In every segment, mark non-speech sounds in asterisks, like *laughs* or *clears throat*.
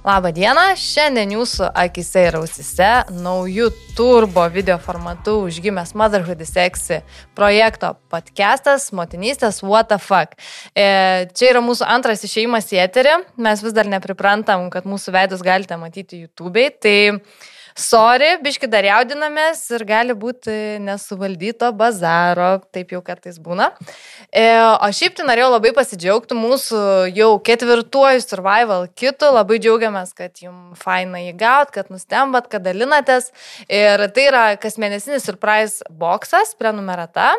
Labą dieną, šiandien jūsų akise ir ausise naujų turbo video formatu užgimęs Motherhood Sexy projekto podcastas Motinystės What the Fuck. E, čia yra mūsų antras išėjimas į eterį, mes vis dar nepriprantam, kad mūsų veidus galite matyti YouTube'ai, tai Sorry, biški dar jaudinamės ir gali būti nesuvaldyto bazaro, taip jau kartais būna. E, o šiaip tai norėjau labai pasidžiaugti mūsų jau ketvirtuoju survival kitu, labai džiaugiamės, kad jums faina įgaut, kad nustembat, kad dalinatės. Ir tai yra kasmėnesinis surprise boxas, prenumerata,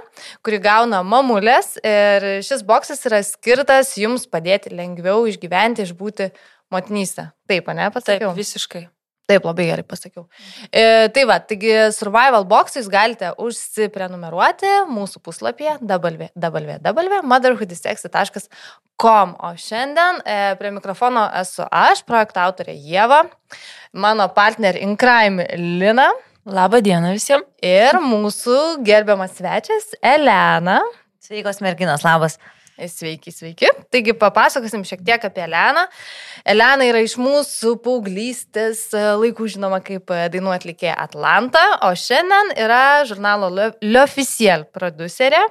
kuri gauna mamulės ir šis boxas yra skirtas jums padėti lengviau išgyventi, išbūti motinystę. Taip, ne, pasakiau? Taip, visiškai. Taip, labai gerai pasakiau. E, tai va, taigi Survival Box'us galite užsiprenumeruoti mūsų puslapyje www.motherhoodisexy.com. O šiandien e, prie mikrofono esu aš, projekto autorė Jėva, mano partner Inkraim Lina. Labą dieną visiems. Ir mūsų gerbiamas svečias Elena. Sveikos merginos, labas. Sveiki, sveiki. Taigi papasakosim šiek tiek apie Eleną. Elena yra iš mūsų paauglystės laikų žinoma kaip dainų atlikėja Atlanta, o šiandien yra žurnalo L'Officiel producerė,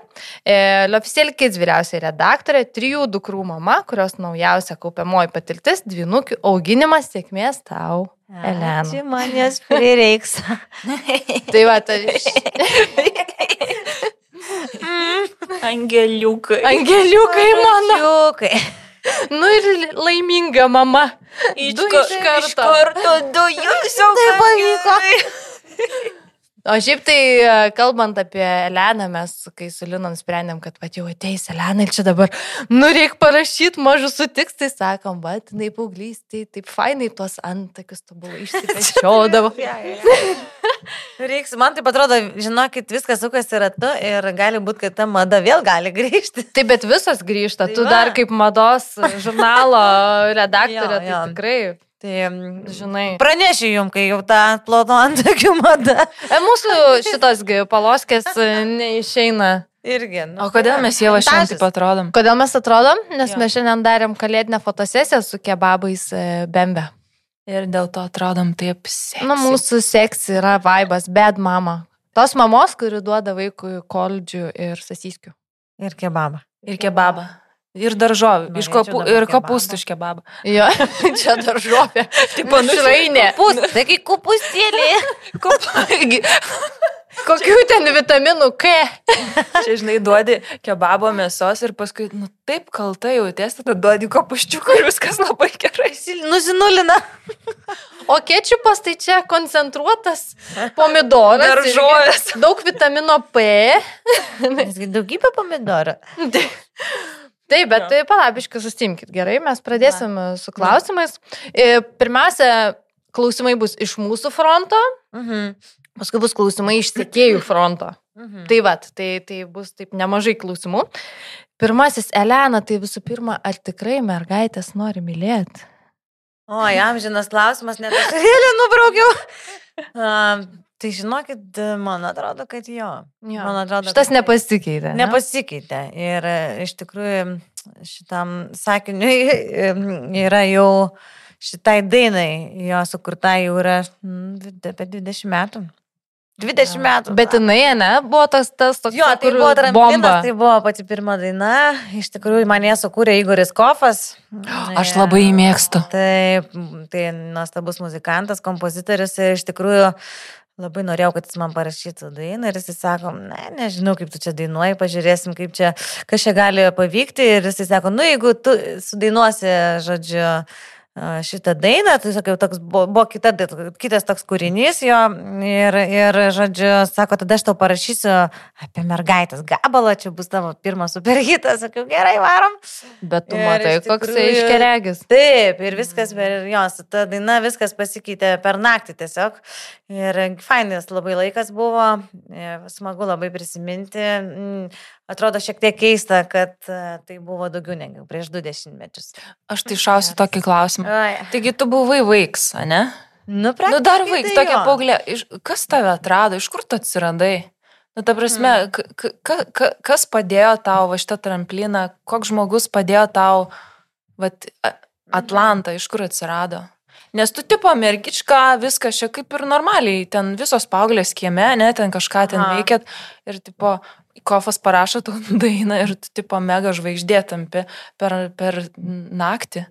L'Officiel Kids vyriausiai redaktorė, trijų dukrų mama, kurios naujausia kaupiamoji patirtis - dvinukių auginimas sėkmės tau. Elena. Čia manęs prireiks. *laughs* tai va, tai... *laughs* *laughs* *laughs* Angeliukai. Angeliukai mano. Angeliukai. *laughs* Nu ir laiminga mama. Iš, Du ka, iš karto. iš karto du jūsų. Tai pavyko. *laughs* O šiaip tai, e, kalbant apie Eleną, mes, kai su Lina nusprendėm, kad pat jau ateis Elena ir čia dabar, nu reik parašyti mažus sutiks, tai sakom, bet jinai paauglystai, taip fainai tuos antakius tobulai *laughs* išsipešiodavo. Reiks, man tai atrodo, žinokit, viskas sukasi ratu ir gali būti, kad ta mada vėl gali grįžti. Taip, bet visos grįžta, Tai tu va. dar kaip mados žurnalo redaktorė, tai tikrai, Tai mm, žinai. pranešiu jum, kai jau tą ploto antakių mada. E, mūsų šitos paloskės e, neišeina. Irgi. Nu, O kodėl mes jau šiandien taip atrodom? Kodėl mes atrodom? Nes Jo. mes šiandien darėm kalėdinę fotosesiją su kebabais e, Bembe. Ir dėl to atrodom taip seksy. Na, mūsų seksy yra vaibas, bed mama. Tos mamos, kuri duoda vaikui koldžių ir sasyskių. Ir kebabą. Ir kebabą. Ir daržovių. Iš dabar ir kopūstų iš kebabą. Jo, *laughs* čia daržovė. Tipo, nu, Šrainė. Pus, tai kaip kupustėlė. *laughs* Kokių ten vitaminų K? Čia, žinai, duodi kebabo mėsos ir paskui, nu taip kalta jautiesi, tada duodi kopūščiukų ir viskas labai gerai. Nusinulina. O kečiupas tai čia koncentruotas pomidoras. Daržovės. Daug vitamino P. Daugybė pomidorų. Taip, bet tai palabiškai sustimkit. Gerai, mes pradėsim e, su klausimais. E, Pirmiausia, klausimai bus iš mūsų fronto, Mhm. paskui bus klausimai iš sėkėjų fronto. Mhm. Tai vad, tai, tai bus taip nemažai klausimų. Pirmasis, Elena, tai visų pirma, ar tikrai mergaitės nori mylėti? O, jam žinas klausimas, net aš vėlį nubraukiau. *laughs* Um, tai žinokit, man atrodo, kad jo. Jo. Man atrodo, Šitas kad- nepasikeitė. ne? Nepasikeitė. Ir e, iš tikrųjų šitam sakiniui e, yra jau šitai dainai, jo sukurta jau yra apie 20 metų. 20 Jo. metų. Bet jinai, ne, buvo tas, tas toks, Jo, tai buvo tramplinas, tai buvo pati pirma daina. Iš tikrųjų, mane sukūrė Igoris Kofas. *gasps* Aš labai jį mėgstu. Taip, tai nuostabus muzikantas, kompozitorius ir iš tikrųjų labai norėjau, kad jis man parašytų dainą ir jis sako, ne, nežinau, kaip tu čia dainuoji, pažiūrėsim, kaip čia, kas čia gali pavykti. Ir jis sako, nu jeigu tu sudainuosi, žodžiu, a, šitą dainą, tai sakiau, toks buvo, buvo kita, kitas toks kūrinys jo ir, ir, žodžiu, sako, tada aš tau parašysiu apie mergaitės gabalą, čia bus tavo pirmas superhitas, sakiau, gerai, varom. Bet tu Ir matai, iš koks tikrųjų- iškeregis. Taip, ir viskas per jos, ta daina viskas pasikeitė per naktį tiesiog. Ir fainas labai laikas buvo, e, smagu labai prisiminti. Atrodo šiek tiek keista, kad e, tai buvo daugiau negu prieš du dešimtmečius. Aš tai šausiu tokį klausimą. Ai. Taigi tu buvai vaiks, ne? Nu, Nu dar vaiks, tai tokia paauglė. Kas tave atrado, iš kur tu atsiradai? Nu, ta prasme, Mm. k- ka- ka- kas padėjo tau va šitą trampliną, koks žmogus padėjo tau, va, Atlantą, iš kur atsirado? Nes tu tipo mergička, viskas čia kaip ir normaliai, ten visos paauglės kieme, ne, ten kažką ten veikėt ir tipo, kofas parašo tau *laughs* dainą ir tu tipo mega žvaigždė tampi per, per naktį.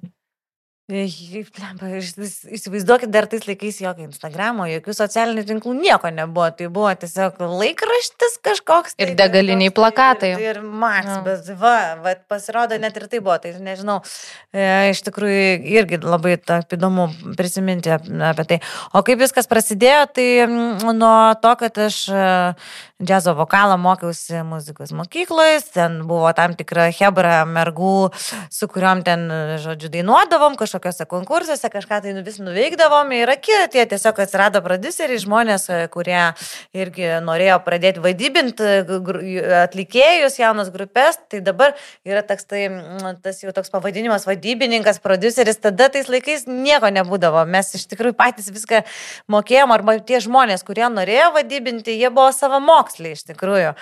Įsivaizduokit, dar tais laikais jokio Instagramo, jokių socialinių tinklų nieko nebuvo. Tai buvo tiesiog laikraštis kažkoks. Ir tai degaliniai toks, plakatai. Ir, ir Max, Jo. bet va, va, pasirodo, net ir tai buvo. Tai nežinau, e, iš tikrųjų irgi labai ta, įdomu prisiminti ap- apie tai. O kaip viskas prasidėjo, tai mm, nuo to, kad aš džiazo vokalą mokiausi muzikos mokykloje, ten buvo tam tikra hebra mergų, su kuriuom ten, žodžiu, dainuodavom kažkokiuose konkursuose, kažką tai vis nuveikdavom ir akė, tie tiesiog atsirado produceriai, žmonės, kurie irgi norėjo pradėti vaidybinti atlikėjus, jaunas grupės, tai dabar yra toks, tai, mm, tas jau toks pavadinimas vadybininkas, produceris, tada tais laikais nieko nebūdavo, mes iš tikrųjų patys viską mokėjom, arba tie žmonės, kurie norėjo vadybinti, jie buvo savo moksliai iš tikrųjų.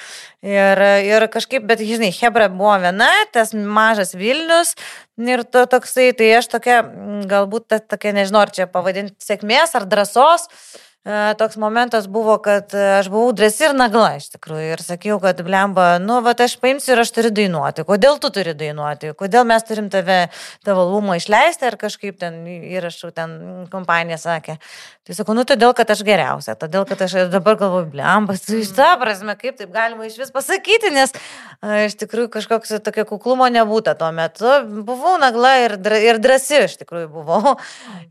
Ir, ir kažkaip, bet žinai, Hebra buvo viena, tas mažas Vilnius ir to toksai, tai aš tokia, galbūt ta, tokia, nežinau, ar čia pavadinti sėkmės ar drąsos. E, Toks momentas buvo, kad e, aš buvau drąsi ir nagla iš tikrųjų ir sakiau, kad blemba, nu, va, aš paimsiu ir aš turiu dainuoti. Kodėl tu turi dainuoti? Kodėl mes turim tave, tavo albumą išleisti ar kažkaip ten įrašau, ten kompanija sakė. Tai sakau, nu, todėl, kad aš geriausia, todėl, kad aš dabar galvoju, blembas, tu iš tą prasme, kaip taip galima iš vis pasakyti, nes a, iš tikrųjų kažkoks tokio kuklumo nebūta tuo metu. Buvau nagla ir, ir drąsi iš tikrųjų buvau.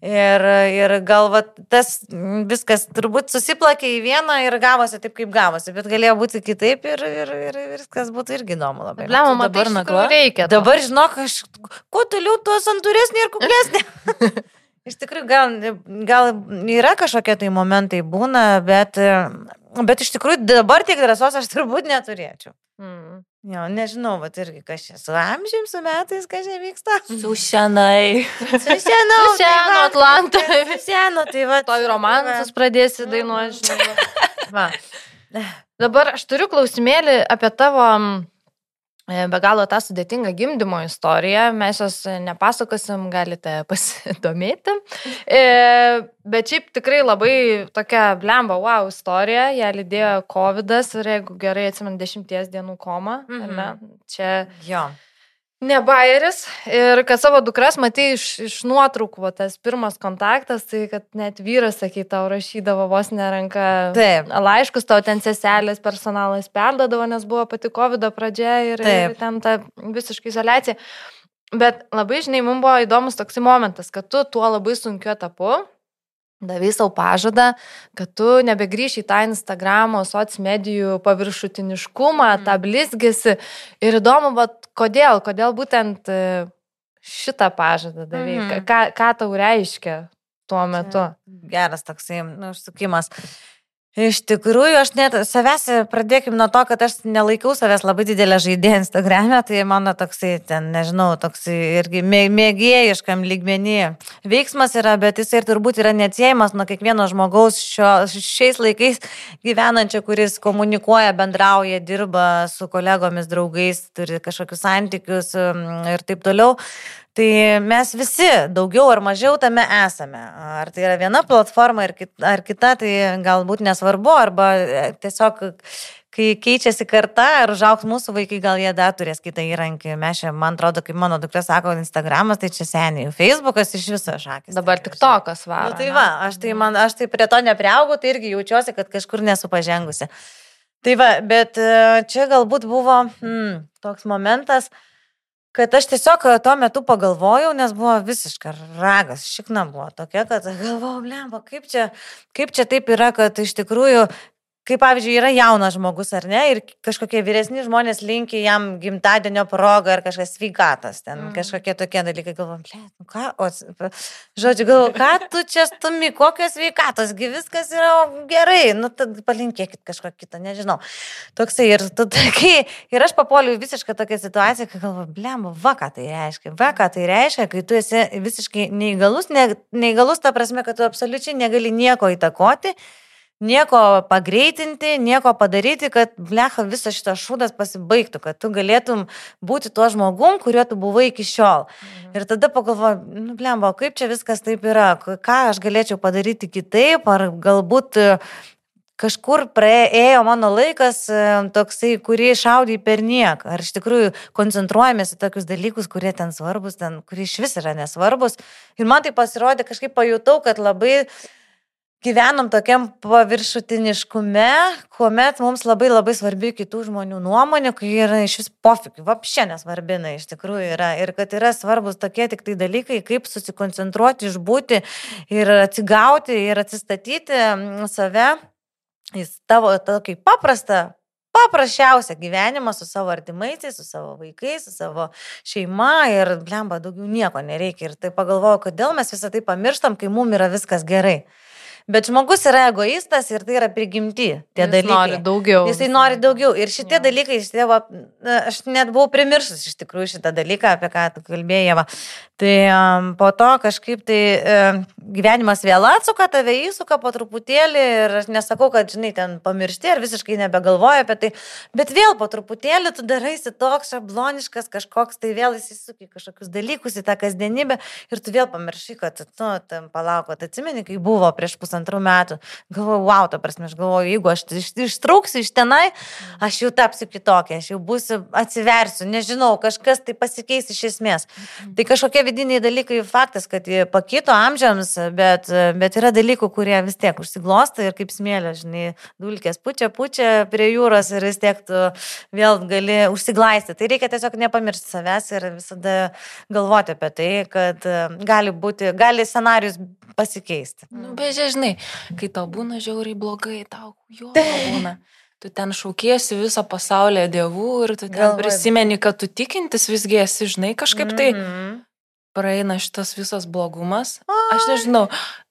Ir, ir gal va, tas mm, viskas turbūt susiplakė į vieną ir gavosi taip, kaip gavosi, bet galėjo būti kitaip ir, ir, ir viskas būtų irgi įdomu labai. Blemo, matai, dabar tikrųjų reikia. to. Dabar žinok, aš kuo toliau, tuo santūresnė ir kuklesnė. *laughs* Iš tikrųjų, gal, gal yra kažkokie tai momentai būna, bet, bet iš tikrųjų dabar tiek drąsos aš turbūt neturėčiau. Mm. Jo, nežinau, bet irgi kas čia su amžiumi, su metais, kas čia vyksta. Su šianai. Su senu, Su senu Atlantu. Su senu, tai va. To ir romansus pradėsi dainuoti. *laughs* Va. Dabar aš turiu klausimėlį apie tavo be galo tą sudėtingą gimdymo istoriją. Mes jos e, nepasakosim, galite *laughs* pasidomėti. E, bet šiaip tikrai labai tokia blemba, wow istorija. Ją lydėjo COVID ir jeigu gerai atsimenu, dešimties dienų koma. Mhm. Ne? Čia Jo. Ne bairis. Ir kad savo dukras matai iš, iš nuotraukų, va, tas pirmas kontaktas, tai kad net vyras, sakai, tau rašydavo vos neranka Taip. laiškus, tau ten seselės personalas perdodavo, nes buvo pati COVID pradžia ir, ir Taip. ten ta visiškai izolacija. Bet labai, žinai, mums buvo įdomus toks momentas, kad tu tuo labai sunkiu etapu davai savo pažadą, kad tu nebegrįši į tą Instagramo, sociomedijų paviršutiniškumą, Mhm. mm. tą blizgėsi. Ir įdomu, bet kodėl, kodėl būtent e, šitą pažadą davai, mhm. ką, ką tau reiškia tuo metu. Geras toksai nu, užsukimas. Iš tikrųjų, aš net savęs, pradėkim nuo to, kad aš nelaikau savęs labai didelę žaidėją Instagram'e, tai mano toksai, ten, nežinau, toksai irgi mė- mėgėjiškam lygmenį. Veiksmas yra, bet jis ir turbūt yra neatsiejamas nuo kiekvieno žmogaus šio, šiais laikais gyvenančio, kuris komunikuoja, bendrauja, dirba su kolegomis, draugais, turi kažkokius santykius mm, ir taip toliau. Tai mes visi daugiau ar mažiau tame esame. Ar tai yra viena platforma ar kita, ar kita tai galbūt nesvarbu, arba e, tiesiog kai keičiasi karta ar užauks mūsų vaikai, gal jie dar turės kitą įrankį. Mes čia, man atrodo, kaip mano dukra sako, Instagramas, tai čia seniai, Facebookas iš viso šakės. Dabar tik tokas varo. nu, tai va, aš tai, man, aš tai prie to nepriaugau, tai irgi jaučiuosi, kad kažkur nesu pažengusi. Tai va, bet e, čia galbūt buvo hmm, toks momentas, kad aš tiesiog e, tuo metu pagalvojau, nes buvo visiškai ragas, šikna buvo tokia, kad galvojau, blemba, kaip čia, kaip čia taip yra, kad iš tikrųjų kaip pavyzdžiui, yra jaunas žmogus ar ne, ir kažkokie vyresni žmonės linkia jam gimtadienio progą ar kažkas sveikatos, ten mm. kažkokie tokie dalykai, galvom, ble, nu ką, o, žodžiu, galvoju, ką tu čia stumi, kokios sveikatos, gi viskas yra gerai, nu tad palinkėkit kažko kito, nežinau. Toksai ir, tu, *laughs* kai, ir aš papoliu į visišką tokią situaciją, kai galvoju, ble, va ką tai reiškia, va ką tai reiškia, kai tu esi visiškai neįgalus, ne, neįgalus ta prasme, kad tu absoliučiai negali nieko įtakoti nieko pagreitinti, nieko padaryti, kad blecha visas šitas šūdas pasibaigtų, kad tu galėtum būti tuo žmogum, kuriuo tu buvai iki šiol. Mhm. Ir tada pagalvoju, nu blemba, kaip čia viskas taip yra, ką aš galėčiau padaryti kitaip, ar galbūt kažkur praėjo mano laikas toksai, kurį šaudai per nieką. Ar iš tikrųjų koncentruojamės į tokius dalykus, kurie ten svarbus, ten, kurie iš vis yra nesvarbus. Ir man tai pasirodė, kažkaip pajutau, kad labai gyvenam tokiam paviršutiniškume, kuomet mums labai labai svarbi kitų žmonių nuomonė, kai yra iš vis pofikių, vapšė nesvarbina iš tikrųjų yra. Ir kad yra svarbus tokie tik tai dalykai, kaip susikoncentruoti, išbūti ir atsigauti ir atsistatyti save į tavo tokį paprastą, paprasčiausią gyvenimą su savo artimaisiais, su savo vaikais, su savo šeima ir blemba daugiau nieko nereikia. Ir tai pagalvoju, kodėl mes visą tai pamirštam, kai mums yra viskas gerai. Bet žmogus yra egoistas ir tai yra prigimti. Tie Jis dalykai. nori daugiau. Jisai nori daugiau. Ir šitie Jo. dalykai, iš tėvo, na, aš net buvau primiršus iš tikrųjų šitą dalyką, apie ką tu kalbėjai. Va. Tai um, po to kažkaip tai um, gyvenimas vėl atsuka, tave įsuka po truputėlį ir aš nesakau, kad, žinai, ten pamiršti ar visiškai nebegalvoju apie tai, bet vėl po truputėlį tu daraisi toks šabloniškas, kažkoks tai vėl įsisuki kažkokius dalykus į tą kasdienybę ir tu vėl pamiršai, kad, nu, tam palauk, atsimeni, kai buvo prieš pusantrų metų. Galvoju, wow, ta prasme, aš galvoju, jeigu aš iš, ištrauksiu iš tenai, aš jau tapsiu kitokia, aš jau būsiu, atsiversiu, nežinau, kažkas tai pasikeis iš esmės. Tai kažkokie vidiniai dalykai, faktas, kad pakito amžiams, bet, bet yra dalykų, kurie vis tiek užsiglosta ir kaip smėlė, žinai, dulkės pučia, pučia prie jūros ir vis tiek tu vėl gali užsiglaisti. Tai reikia tiesiog nepamiršti savęs ir visada galvoti apie tai, kad gali būti, gali scenarius pasikeisti. Nu, bet žinai, kai tau būna žiauriai blogai, tau jo būna. Tu ten šaukėsi visą pasaulį dievų ir tu ten Galvoju. prisimeni, kad tu tikintis visgi esi, žinai, kažkaip tai Mhm. praeina šitas visas blogumas. Aš nežinau,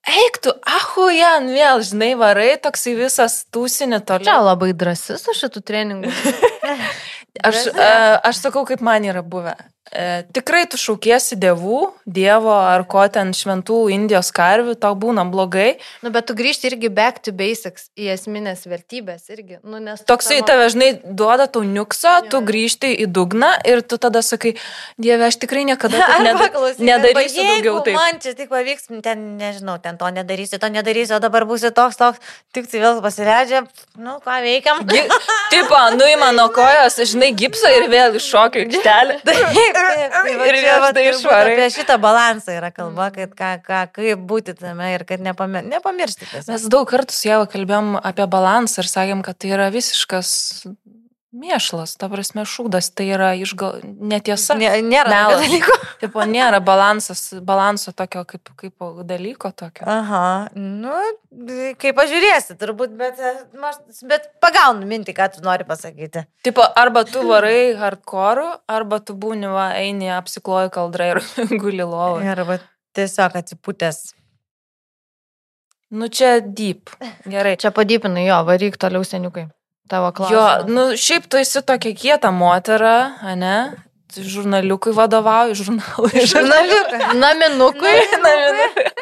eik tu, ahu, Jan, vėl, žinai, varai toksai visas tūsinį Čia toliau. labai drąsi su šitų treningų. *laughs* *laughs* Aš, e, aš sakau, kaip man yra buvę. E, tikrai tu šaukėsi dievų, dievo ar ko ten šventų Indijos karvių, tau būna blogai. Nu, bet tu grįžti irgi back to basics, į esminės vertybės irgi. Nu, tu Toksai savo- tave, žinai, duoda tau niukso, tu Jo. grįžti į dugną ir tu tada sakai, Dieve, aš tikrai niekada *laughs* nedarysiu daugiau taip. Man čia tik pavyks, ten nežinau, ten to nedarysiu, to nedarysiu, o dabar būsiu toks, toks, tik tai vėl pasileidžia, nu ką veikiam. Tipo, nuima nuo kojos, žinai, gipsą ir vėl iššokiu aikštelę. *laughs* *laughs* Taip, taip, tai va Ir vėl tai išvarai. Apie šitą balansą yra kalba, kad ką, ką, kaip būti tame ir kad nepami, nepamiršti. tiesiog. Mes daug kartų su Jėva kalbėjom apie balansą ir sakėm, kad tai yra visiškas mėšlas, ta prasme, šūdas, tai yra išgal... netiesa. Nė, nėra Melas. dalyko. *laughs* Tipo, nėra balansas, balanso tokio kaip, kaip dalyko tokio. Aha, nu, kaip pažiūrėsi, turbūt, bet, bet pagaunu mintį, ką tu nori pasakyti. Tipo, arba tu varai hardcore, arba tu būni, va, eini, apsikloji kaldrai ir *laughs* guli lovoje. Arba tiesiog atsipūtęs. Nu čia deep. Gerai. Čia padypinai jo, varyk toliau seniukai. Tavo Jo, klausimas. nu šiaip tu esi tokia kieta motera, ne? Žurnaliukui vadovauji, žurnalui. *laughs* Žurnaliuką. Naminukui. *laughs* Naminuką.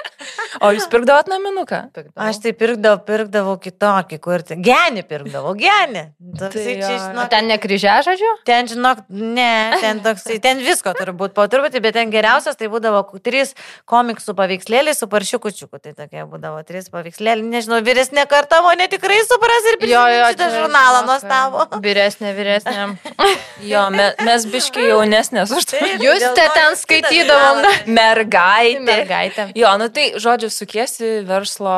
O jūs pirkdavot naminuką? Aš tai pirkdavau, pirkdavau kitokį, kur tai. Genį pirkdavau, genį. Toksai Tai čia, žinok, ten ne kryžiažodžiu? ten, žinok, ne, ten toksai, ten visko turbūt po truputį, bet ten geriausias tai būdavo trys komiksų paveikslėliai su paršiukučiuku. Tai tokie būdavo trys paveikslėliai. Nežinau, vyresnė karta mane tikrai supras ir prisimins šitą žurnalą nuostabų. Vyresnė, vyresnė. *laughs* Jo, me, mes biški jaunesnės už tai. Jūs te ten skaitydavom. Mergaitė. Mergaitė. Jo, nu tai, žodžiu, sukiesi verslo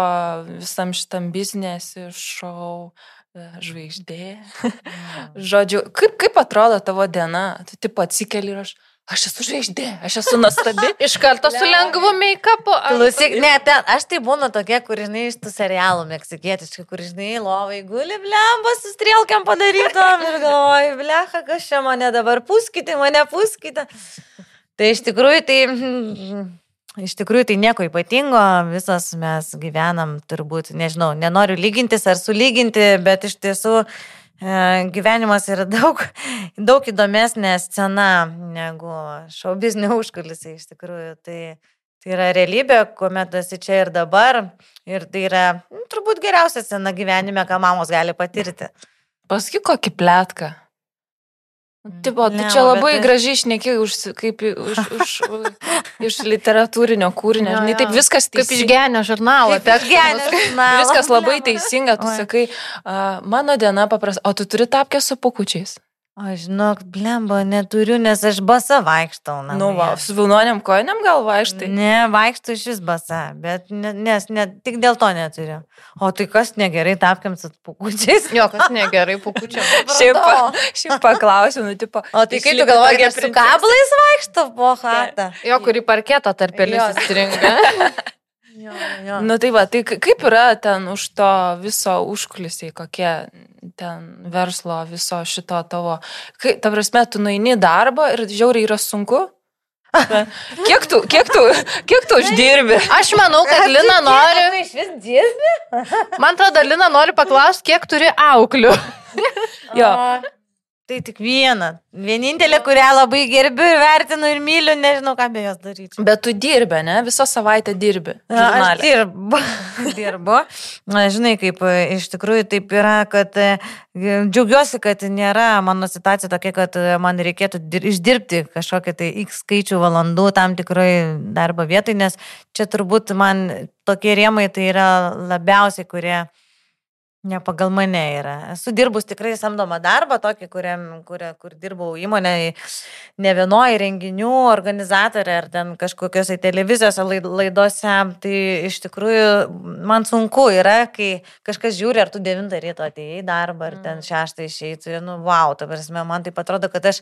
visam šitam biznesi, šou, e, žvaigždė. Žodžiu, kaip, kaip atrodo tavo diena? Tu tipo atsikeli ir aš, aš esu žvaigždė, aš esu nuostabi. *laughs* Iš karto su lengvu make-upu. Klausyk, ne, ten, aš tai būnu tokia, kur, žinai, iš tų serialų meksikietiškai, kur, žinai, lovai guli, blemba, su strielkiam padarytom ir galvoju, blecha, kas čia mane dabar puskite, mane puskite. Tai iš tikrųjų, tai, *laughs* iš tikrųjų, tai nieko ypatingo, visos mes gyvenam, turbūt, nežinau, nenoriu lygintis ar sulyginti, bet iš tiesų e, gyvenimas yra *laughs* daug, daug įdomesnė scena negu šau biznio užkulisiai, iš tikrųjų. Tai Tai yra realybė, kuomet esi čia ir dabar. Ir tai yra nu, turbūt geriausia scena gyvenime, ką mamos gali patirti. Paskui kokį plėtką. Tipo, tu Ne, čia labai bet gražiai išneki už, kaip už, už, *laughs* iš literatūrinio kūrinio. Jo, jo. taip viskas Kaip teisinga. išgenio žurnalą. Kaip išgenio žurnalą. Viskas labai teisinga, tu Oi. sakai, a, mano diena paprasta, o tu turi tapkę su pukučiais. O žinok, blemba, neturiu, nes aš basa vaikštau. namie. Nu, va, su vilnoniam kojiniam gal vaikštai. Ne, vaikštų iš vis basa, bet ne, nes ne, tik dėl to neturiu. O tai kas negerai tapkiam su pukučiais? Jo, kas negerai, pukučia. *laughs* Šiaip, šiaip paklausiu, nu, tipo. O tai kaip tu galvoji, kad su kablais vaikšto po chatą? Jo, kurį parketą tarp Jo. *laughs* *laughs* Jo, jo. Nu tai va, tai kaip yra ten už to viso užkulisiai, kokie ten verslo viso šito tavo. Kai, ta prasme, tu nueini darbą ir žiauriai yra sunku. *laughs* Kiek tu, kiek tu, kiek tu uždirbi? Aš manau, kad Lina nori, Tu iš vis dirbi? *laughs* man atrodo, Lina nori paklausti, kiek turi auklių. *laughs* Jo. Tai tik viena. Vienintelė, kurią labai gerbiu ir vertinu ir myliu, nežinau, ką be jos daryti. Bet tu dirbi, ne? Visą savaitę dirbi. Aš žurnale. dirbu. *laughs* dirbu. Na, žinai, kaip e, iš tikrųjų taip yra, kad e, džiaugiuosi, kad nėra mano situacija tokia, kad e, man reikėtų dir, išdirbti kažkokią tai X skaičių valandų tam tikrai darbo vietai, nes čia turbūt man tokie rėmai tai yra labiausiai, kurie Ne pagal mane yra. Esu dirbus tikrai samdomą darbą, tokį, kuriam, kuria, kur dirbau įmonėje, ne vienoje renginių organizatorė ar ten kažkokiose televizijos laid- laidose. Tai iš tikrųjų man sunku yra, kai kažkas žiūri, ar tu 9 ryto atėjai į darbą, ar ten 6 išėjai. Nu, wow, ta prasme, man tai atrodo, kad aš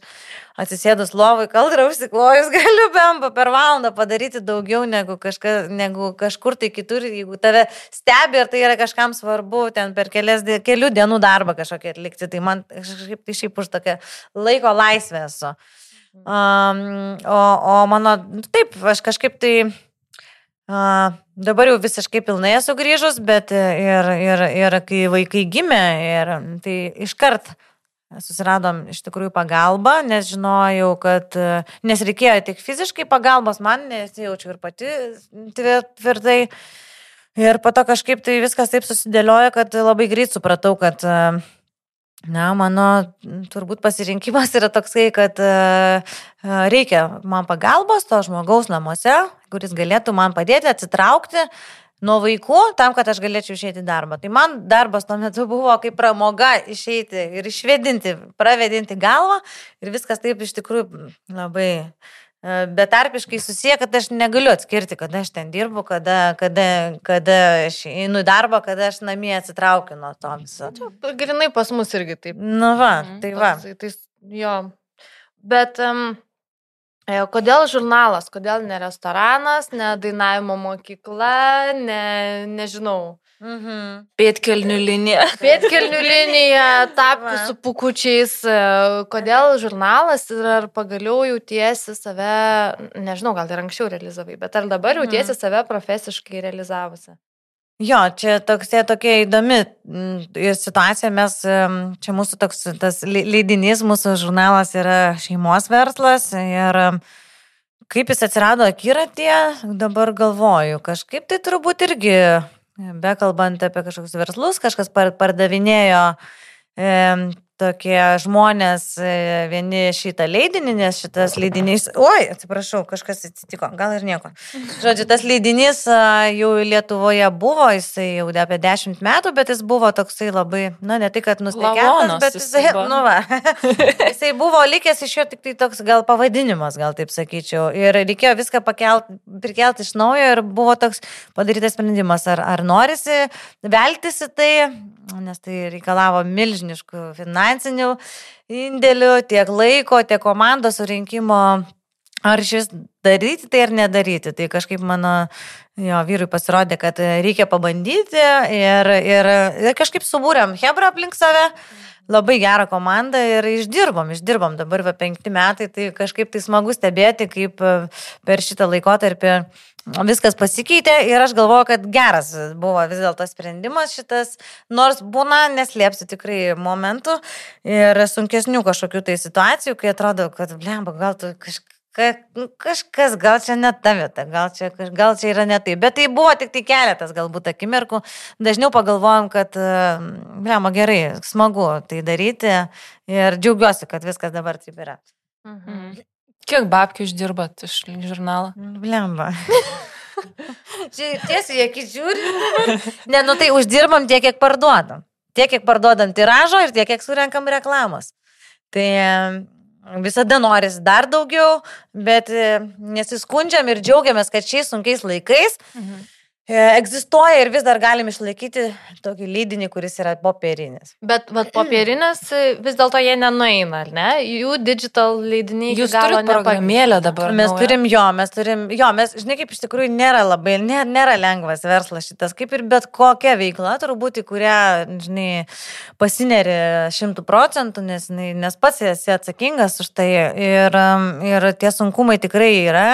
atsisėdus lovai, kaldra užsiklojus, *laughs* galiu bemba per valandą padaryti daugiau negu, kažka, negu kažkur tai kitur, jeigu tave stebi ir tai yra kažkam svarbu, ten per kelias, kelių dienų darbą kažkokį atlikti, tai man kažkaip tai šiaip už tokią laiko laisvę esu. Um, o, o mano, taip, aš kažkaip tai Uh, dabar jau visiškai pilnai esu grįžus, bet ir, ir, ir kai vaikai gimė, ir, tai iškart susiradom iš tikrųjų pagalbą, nes žinojau, kad, nes reikėjo tik fiziškai pagalbos, man nesijaučiu ir pati tvi- tvirtai. Ir po to kažkaip tai viskas taip susidėliojo, kad labai greit supratau, kad, e, na, mano turbūt pasirinkimas yra toksai, kad e, e, reikia man pagalbos to žmogaus namuose, kuris galėtų man padėti atsitraukti nuo vaikų, tam, kad aš galėčiau išeiti į darbą. Tai man darbas tuo metu buvo kaip pramoga išeiti ir išvedinti, pravedinti galvą ir viskas taip iš tikrųjų labai betarpiškai susiję, kad aš negaliu atskirti, kada aš ten dirbu, kada, kada, kada aš einu į darbą, kada aš namie atsitraukiu nuo to viso. Grinai pas mus irgi taip. Nu va, Mhm, tai va. Toksai, Tai, jo. Bet um, kodėl žurnalas, kodėl ne restoranas, ne dainavimo mokykla, ne, nežinau. Mhm. Pėtkelnių linija. Pėtkelnių linija, tapkų Va. su pukučiais. e, Kodėl žurnalas ir ar pagaliau jautiesi save, nežinau, gal ir anksčiau realizavai, bet ar dabar jautiesi save profesiškai realizavusi? Jo, čia tokia, tokia įdomi mm, situacija. Mes, čia mūsų toks tas le- leidinys, mūsų žurnalas yra šeimos verslas ir kaip jis atsirado akiratyje, dabar galvoju. Kažkaip tai turbūt irgi, bekalbant apie kažkokius verslus, kažkas par- pardavinėjo em, tokie žmonės, e, vieni šitą leidinį, nes šitas leidinys, oi, atsiprašau, kažkas atsitiko, gal ir nieko. Žodžiu, tas leidinys a, jau Lietuvoje buvo, jisai jau apie 10 metų, bet jis buvo toksai labai, na, ne tik, kad nusteikęs, Lavonas bet jisai jisai, nu va, *laughs* jisai buvo likęs iš jo tik tai toks gal pavadinimas, gal taip sakyčiau. Ir reikėjo viską pakelti, prikelti iš naujo ir buvo toks padarytas sprendimas, ar, ar norisi veltis į tai, nes tai reikalavo milžiniškų finansinių indėlių, tiek laiko, tiek komandos surinkimo. Ar šis daryti tai ar nedaryti. Tai kažkaip mano jo, vyrui pasirodė, kad reikia pabandyti ir, ir, ir kažkaip subūrėm Hebra aplink save. Labai gerą komandą ir išdirbom, išdirbom. Dabar va penkti metai, tai kažkaip tai smagu stebėti, kaip e, per šitą laikotarpį viskas pasikeitė ir aš galvoju, kad geras buvo vis dėlto sprendimas šitas, nors būna, neslėpsiu tikrai momentų ir sunkesnių kažkokių tai situacijų, kai atrodo, kad, blemba, gal tu kažkaip ka, nu, kažkas, gal čia ne ta vieta, gal čia, gal čia yra ne tai. Bet tai buvo tik tai keletas galbūt akimirkų. Dažniau pagalvojom, kad, blema, gerai, smagu tai daryti ir džiaugiuosi, kad viskas dabar taip yra. Mhm. Kiek babkių uždirbat iš žurnalo? Blemba. *laughs* Čia tiesiai, kiek žiūri. Ne, nu tai uždirbam tiek, kiek parduodam. Tiek, kiek parduodam tiražo ir tiek, kiek surenkam reklamos. Tai visada norisi dar daugiau, bet e, nesiskundžiam ir džiaugiamės, kad šiais sunkiais laikais Mhm. E, egzistuoja ir vis dar galim išlaikyti tokį lydinį, kuris yra popierinis. Bet vat, popierinės e, vis dėlto jie nenueina, ar ne? Jų digital leidiniai. Jūs galo turite programėlę dabar. Mes naują? turim jo, mes turim, jo, mes, žinai, kaip iš tikrųjų nėra labai, nėra, nėra lengvas verslas šitas, kaip ir bet kokia veikla, turbūt, į kurią, žinai, pasineri šimtų procentų, nes, nes pats esi atsakingas už tai. Ir, um, ir tie sunkumai tikrai yra,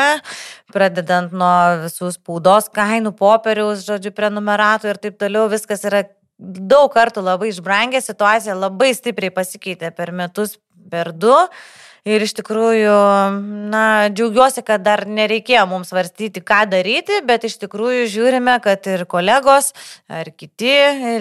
pradedant nuo visų spaudos kainų, popieriaus, žodžiu, prenumeratų ir taip toliau, viskas yra daug kartų labai išbrangę, situacija labai stipriai pasikeitė per metus, per du. Ir iš tikrųjų, na, džiaugiuosi, kad dar nereikėjo mums svarstyti, ką daryti, bet iš tikrųjų žiūrime, kad ir kolegos, ar kiti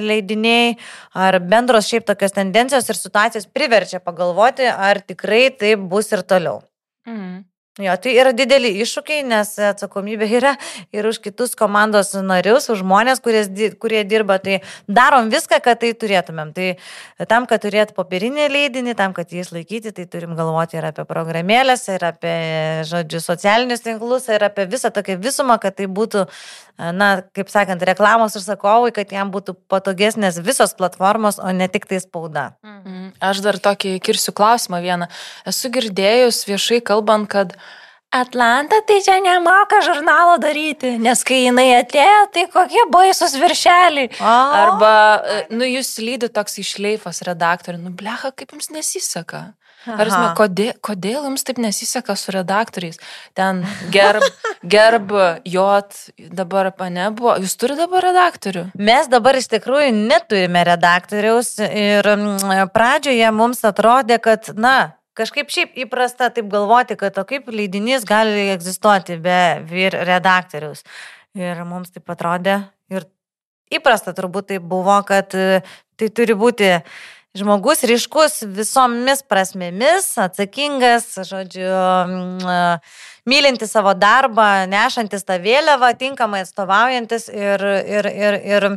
leidiniai, ar bendros šiaip tokios tendencijos ir situacijos priverčia pagalvoti, ar tikrai taip bus ir toliau. Mhm. Jo, tai yra dideli iššūkiai, nes atsakomybė yra ir už kitus komandos narius, už žmonės, kurie, kurie dirba. Tai darom viską, kad tai turėtumėm. Tai tam, kad turėt popierinį leidinį, tam, kad jį išlaikyti, tai turim galvoti ir apie programėlės, ir apie, žodžiu, socialinius tinklus, ir apie visą tokią visumą, kad tai būtų, na, kaip sakant, reklamos užsakovui, kad jam būtų patogesnės visos platformos, o ne tik tai spauda. Mhm. Aš dar tokį kirsiu klausimą vieną. Esu girdėjus viešai kalbant, kad Atlanta tai čia nemoka žurnalo daryti, nes kai jinai atėjo, tai kokie baisus viršeliai. O. Arba, e, nu, jūs lydi toks išleifas redaktoriui, nu, blecha, kaip jums nesiseka. Ar Aha. kodėl, kodėl jums taip nesiseka su redaktoriais? Ten gerb, gerb, jot, dabar pane buvo. Jūs turite dabar redaktorių? Mes dabar iš tikrųjų neturime redaktoriaus ir pradžioje mums atrodė, kad, na, kažkaip šiaip įprasta taip galvoti, kad o kaip leidinys gali egzistuoti be vyr redaktoriaus. Ir mums taip atrodė ir įprasta turbūt tai buvo, kad e, tai turi būti žmogus ryškus visomis prasmėmis, atsakingas, žodžiu, mm, mylintis savo darbą, nešantis tą vėliavą, tinkamai atstovaujantis ir, ir, ir, ir,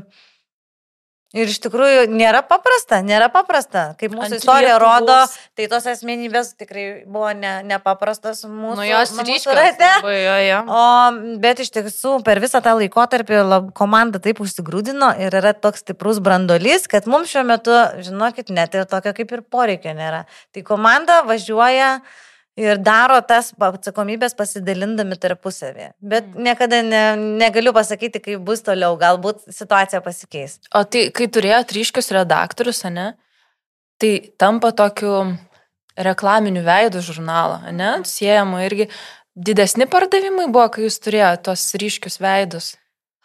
ir iš tikrųjų nėra paprasta, nėra paprasta. Kaip mūsų Ant istorija Lietuvos- rodo, tai tos asmenybės tikrai buvo ne, nepaprastos mūsų, Nu, jos labai, jo, jo. O, bet iš tiesų per visą tą laikotarpį lab, komanda taip užsigrūdino ir yra toks stiprus brandolys, kad mums šiuo metu, žinokit, net ir tokio kaip ir poreikio nėra. Tai komanda važiuoja ir daro tas atsakomybės pasidalindami tarpusavį. Bet niekada ne, negaliu pasakyti, kaip bus toliau, galbūt situacija pasikeis. O tai, kai turėjot ryškius redaktorius, ne, tai tampa tokiu reklaminiu veidų žurnalą, ne, siejama irgi didesni pardavimai buvo, kai jūs turėjote tos ryškius veidus.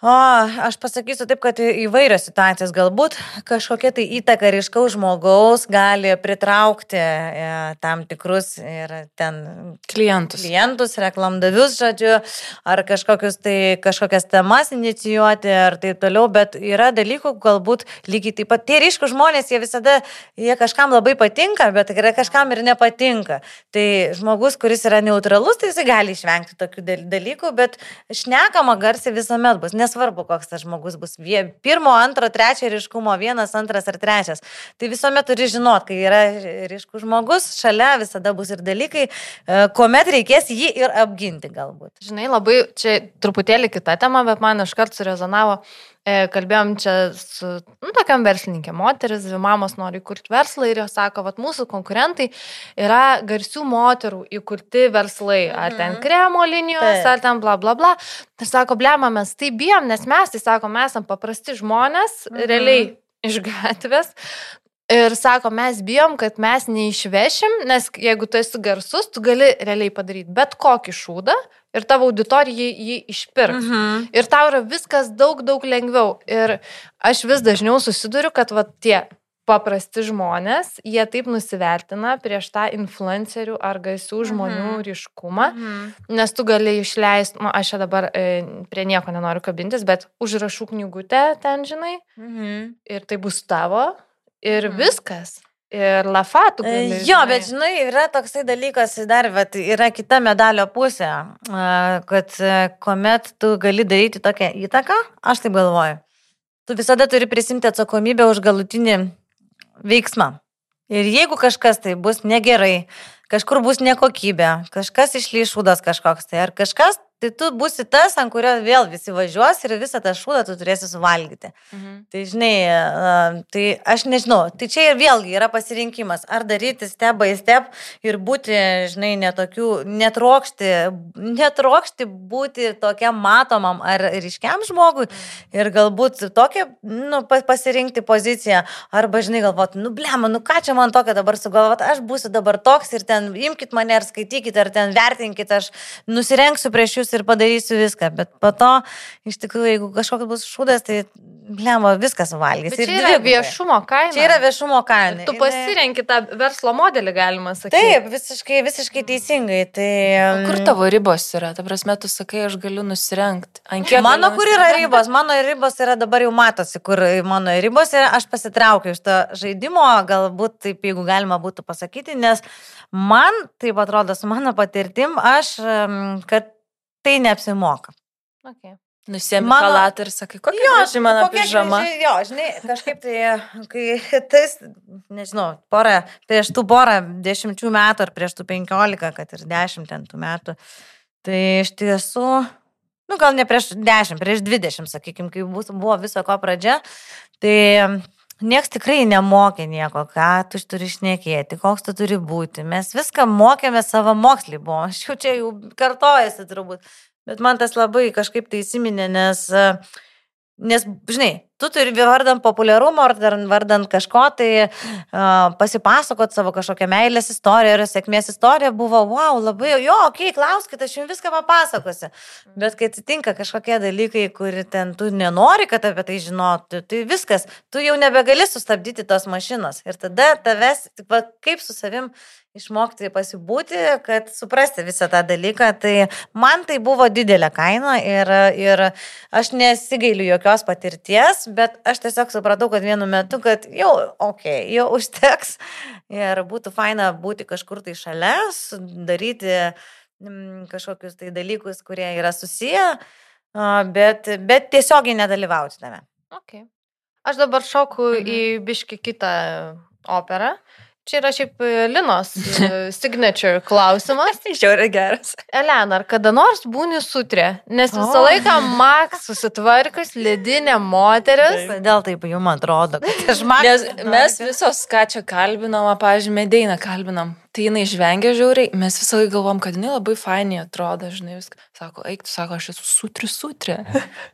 O, aš pasakysiu taip, kad įvairios situacijos galbūt kažkokia tai įtaka ryškaus žmogaus gali pritraukti e, tam tikrus ir ten Klientus. klientus, reklamdavius, žodžiu, ar kažkokius tai, kažkokias temas inicijuoti ir taip toliau, bet yra dalykų, galbūt lygiai taip pat. Tie ryškus žmonės, jie visada, jie kažkam labai patinka, bet yra kažkam ir nepatinka. Tai žmogus, kuris yra neutralus, tai jisai gali išvengti tokių dal- dalykų, bet šnekama garsiai visuomet bus. Nesvarbu, koks tas žmogus bus. Pirmo, antro, trečio ryškumo, vienas, antras ar trečias. Tai visuomet turi žinot, kai yra ryškus žmogus, šalia visada bus ir dalykai, e, kuomet reikės jį ir apginti galbūt. Žinai, labai čia truputėlį kita tema, bet man iškart surezonavo. E, kalbėjom čia su, nu, tokiam verslininkė, moteris, dvi mamos nori įkurti verslą ir jos sako, kad mūsų konkurentai yra garsių moterų įkurti verslai, ar ten Mhm. kremo linijos, ar ten bla bla bla. Tai sako, blema, mes tai bijom, nes mes, tai sako, mes esame paprasti žmonės, Mhm. realiai iš gatvės. Ir sako, mes bijom, kad mes neišvešim, nes jeigu tu esi garsus, tu gali realiai padaryti bet kokį šūdą ir tavo auditorija jį, išpirks. Mhm. Ir tau yra viskas daug, daug lengviau. Ir aš vis dažniau susiduriu, kad va tie paprasti žmonės, jie taip nusivertina prieš tą influencerių ar gaisių žmonių Mhm. ryškumą, Mhm. nes tu gali išleisti, nu, aš čia dabar e, prie nieko nenoriu kabintis, bet užrašų knygutę ten, žinai, Mhm. ir tai bus tavo, ir Mhm. viskas. Ir lafatų. E, Jo, bet žinai, yra toksai dalykas, dar vat, yra kita medalio pusė, kad e, kuomet tu gali daryti tokią įtaką, aš taip galvoju, tu visada turi prisimti atsakomybę už galutinį veiksmą. Ir jeigu kažkas tai bus negerai, kažkur bus nekokybė, kažkas išlyšūdas kažkoks tai, ar kažkas, tai tu būsi tas, ant kurio vėl visi važiuos ir visą tą šūdą tu turėsi suvalgyti. Mhm. Tai žinai, tai aš nežinau, tai čia ir vėlgi yra pasirinkimas, ar daryti step by step ir būti, žinai, netokių, netrokšti, netrokšti būti tokiam matomam ar ryškiam žmogui ir galbūt tokią, nu, pa- pasirinkti poziciją, arba, žinai, galvoti, nu, blema, nu ką čia man tokio dabar sugalvoti, aš būsiu dabar toks ir ten imkite mane ar skaitykite, ar ten vertinkite, aš nusirengsiu prieš jūs ir padarysiu viską, bet po to, iš tikrųjų, jeigu kažkoks bus šūdas, tai, blema, viskas suvalgys. Bet Ir čia yra dvigubai. viešumo kaina. Čia yra viešumo kaina. Tu Jinai- pasirenki tą verslo modelį, galima sakyti. Taip, visiškai, visiškai teisingai. Tai, O Kur tavo ribos yra? Ta prasme, tu sakai, aš galiu nusirengti. Mano galiu kur yra ribos, mano ribos yra dabar jau matosi, kur mano ribos yra, aš pasitraukiu iš to žaidimo, galbūt taip, jeigu galima būtų pasakyti, nes man, taip atrodo, su mano patirtim, aš, em, kad tai neapsimoka. Okay. Nusiemi Mano- halatą ir sakai, kokia graži mano pižama. graži- Jo, žinai, kažkaip tai, kai *laughs* tais, nežinau, porą, prieš tų porą dešimčių metų ar prieš tų penkiolika, kad ir dešimt tų metų, tai iš tiesų, nu gal ne prieš dešimt, prieš dvidešimt, sakykime, kai buvo viso ko pradžia, tai Niekas tikrai nemokė nieko, ką tu turi išnekėti, koks tu turi būti. Mes viską mokėme savo mokslį, buvo. Aš jau čia jau kartojasi turbūt. Bet man tas labai kažkaip tai įsiminė, nes, nes, žinai, tu turi vardant populiarumo ar dar vardant kažko, tai uh, pasipasakot savo kažkokią meilės istoriją ir sėkmės istoriją buvo, wow, labai, jo, okei, okay, klauskit, aš jums viską papasakosiu. Bet kai atsitinka kažkokie dalykai, kur ten tu nenori, kad apie tai žinotų, tai viskas, tu jau nebegali sustabdyti tos mašinos. Ir tada tavęs, tik va, kaip su savim išmokti pasibūti, kad suprasti visą tą dalyką. Tai man tai buvo didelė kaina ir, ir aš nesigailiu jokios patirties, bet aš tiesiog supratau, kad vienu metu, kad jau, okei, okay, jau *laughs* užteks ir būtų faina būti kažkur tai šalia, daryti mm, kažkokius tai dalykus, kurie yra susiję, bet, bet tiesiogiai nedalyvauti tame. Okay. Aš dabar šoku Mhm. į biški kitą operą. Čia yra šiaip e, Linos e, *laughs* signature klausimas. Žiauriai geras. Elena, ar kada nors būni sutrė? Nes visą O. laiką Max susitvarkus, ledinė moteris. Kodėl taip jums atrodo, kad aš man... Nes mes visos, ką čia kalbinom, pavyzdžiui, medeiną kalbinam, tai jinai žvengia žiauriai, mes visą laiką galvom, kad jinai labai fainiai atrodo, žinai, viską. Sako, eik, tu sako, aš esu sutri, sutri.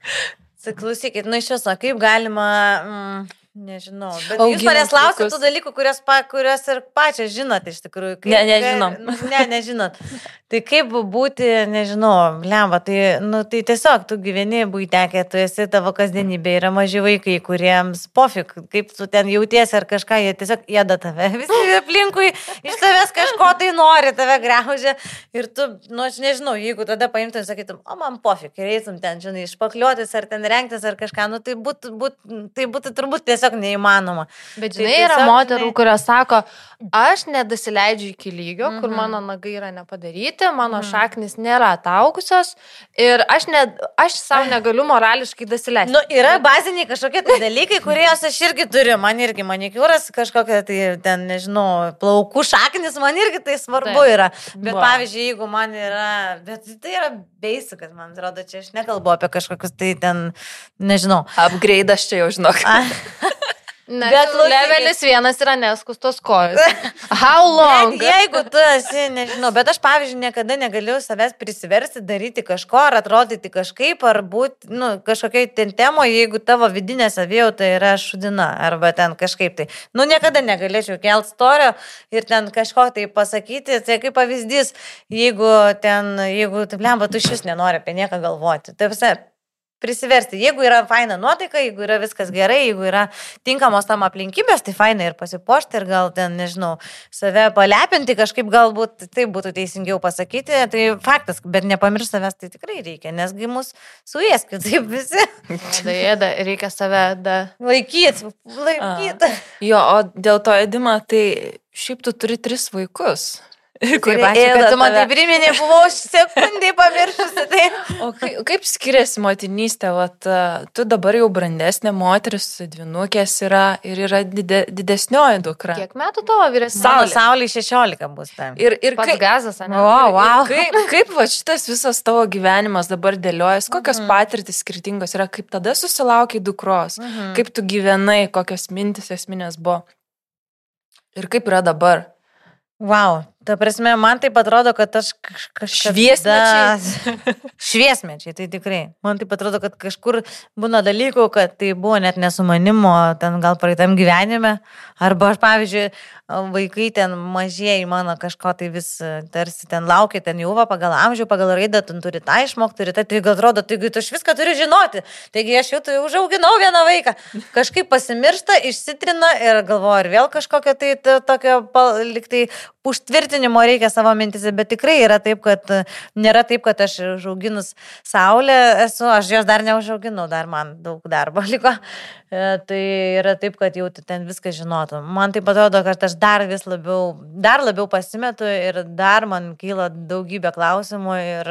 *laughs* Klausykit, nu iš viso, kaip galima... Mm, Nežinau, bet jūs manęs klausite vaikus. tų dalykų, kuriuos, pa, kuriuos ir pačią žinot iš tikrųjų. Kaip, Ne, nežinom. Nu, ne, nežinot. *laughs* Tai kaip būti, nežinau, lemba, tai, nu, tai tiesiog tu gyveni būtekė, tu esi tavo kasdienybė, yra maži vaikai, kuriems pofik, kaip tu ten jautiesi ar kažką, jie tiesiog ėda tave. *laughs* Visi aplinkui iš tavęs kažko tai nori, tave graužia. Ir tu, nu, aš nežinau, jeigu tada paimtum ir sakytum, o man pofik, ir eitum ten, žinai, išpakliotis ar ten rengtis ar kažką, nu, tai būtų, būt, tai būtų turbūt tiesiog neįmanoma. Bet Tai žinai, yra tiesiog, moterų, žinai- kurios sako, aš nedasileidžiu iki lygio, kur Mhm. mano nagai yra nepadaryti, mano Mhm. šaknis nėra ataugusios ir aš, ne, aš savo negaliu morališkai dasileisti. Nu, yra baziniai kažkokie tai dalykai, kuriuos aš irgi turiu. Man irgi manikiūras kažkokia tai ten, nežinau, plaukų šaknis, man irgi tai svarbu Taip. yra. Bet Va. pavyzdžiui, jeigu man yra, bet tai yra basikas, man atrodo, čia aš nekalbu apie kažkokius tai ten, nežinau. Upgrade aš čia jau žinok. *laughs* *laughs* Na, Bet klausykit. levelis vienas yra neskustos kojos. *laughs* How long? Bet jeigu tu esi, nežinau, bet aš, pavyzdžiui, niekada negaliu savęs prisiversti daryti kažko ar atrodyti kažkaip, ar būti, nu, kažkokiai ten temoje, jeigu tavo vidinė savijauta yra šudina, arba ten kažkaip tai. Nu, niekada negalėčiau kelt storio ir ten kažko tai pasakyti. Tai kaip pavyzdys, jeigu ten, jeigu, taip lemba, tu šis nenori apie nieką galvoti. Tai visai, prisiversti. Jeigu yra faina nuotaika, jeigu yra viskas gerai, jeigu yra tinkamos tam aplinkybės, tai faina ir pasipošti ir gal ten, nežinau, save palepinti kažkaip galbūt, tai būtų teisingiau pasakyti. Tai faktas, bet nepamiršti savęs tai tikrai reikia, nesgi mus suėskit, *laughs* taip visi. Da, ėda, reikia save da. Laikyt, laikyt. Jo, o dėl to edimą, tai šiaip tu turi tris vaikus. Kaip ačiū, kad tu man tai priminė, buvau sekundį pamiršusi. Tai. O kaip, kaip skiriasi motinystė? Vat, tu dabar jau brandesnė moteris, dvinukės yra ir yra dide, didesnioji dukra. Kiek metų tavo vyresnė? Saulė, saulė 16 bus ten. Ir, ir Pats kaip, gazas, ne? O, wow. kaip, kaip va šitas visas tavo gyvenimas dabar dėliojas, kokios mm. patirtis skirtingos yra, kaip tada susilaukiai dukros, mm. Mhm. kaip tu gyvenai, kokios mintis esminės buvo. Ir kaip yra dabar. Wow, ta prasme, man tai atrodo, kad aš kaž- kažkaip... Šviesmečiai. *laughs* Šviesmečiai, tai tikrai. Man tai atrodo, kad kažkur būna dalykų, kad tai buvo net nesumanimo, ten gal praeitam gyvenime. Arba aš, pavyzdžiui, vaikai ten mažieji mano kažko tai vis e, tarsi ten laukia, ten jau va pagal amžių, pagal raidą, tu turi tą išmokti, turi tai, tai gal atrodo, taigi tu aš viską turi žinoti. Taigi aš jau tai užauginau vieną vaiką. Kažkaip pasimiršta, išsitrina ir galvoju, ar vėl kažkokio tai to- tokio pal- lyg tai užtvirtinimo reikia savo mintise, bet tikrai yra taip, kad e, nėra taip, kad aš užauginus saulę esu, aš jos dar neužauginau, dar man daug darbo *laughs* liko. E, Tai yra taip, kad jau ten viską žinotum. Man tai atrodo, kad aš dar vis labiau, dar labiau pasimetu ir dar man kyla daugybė klausimų ir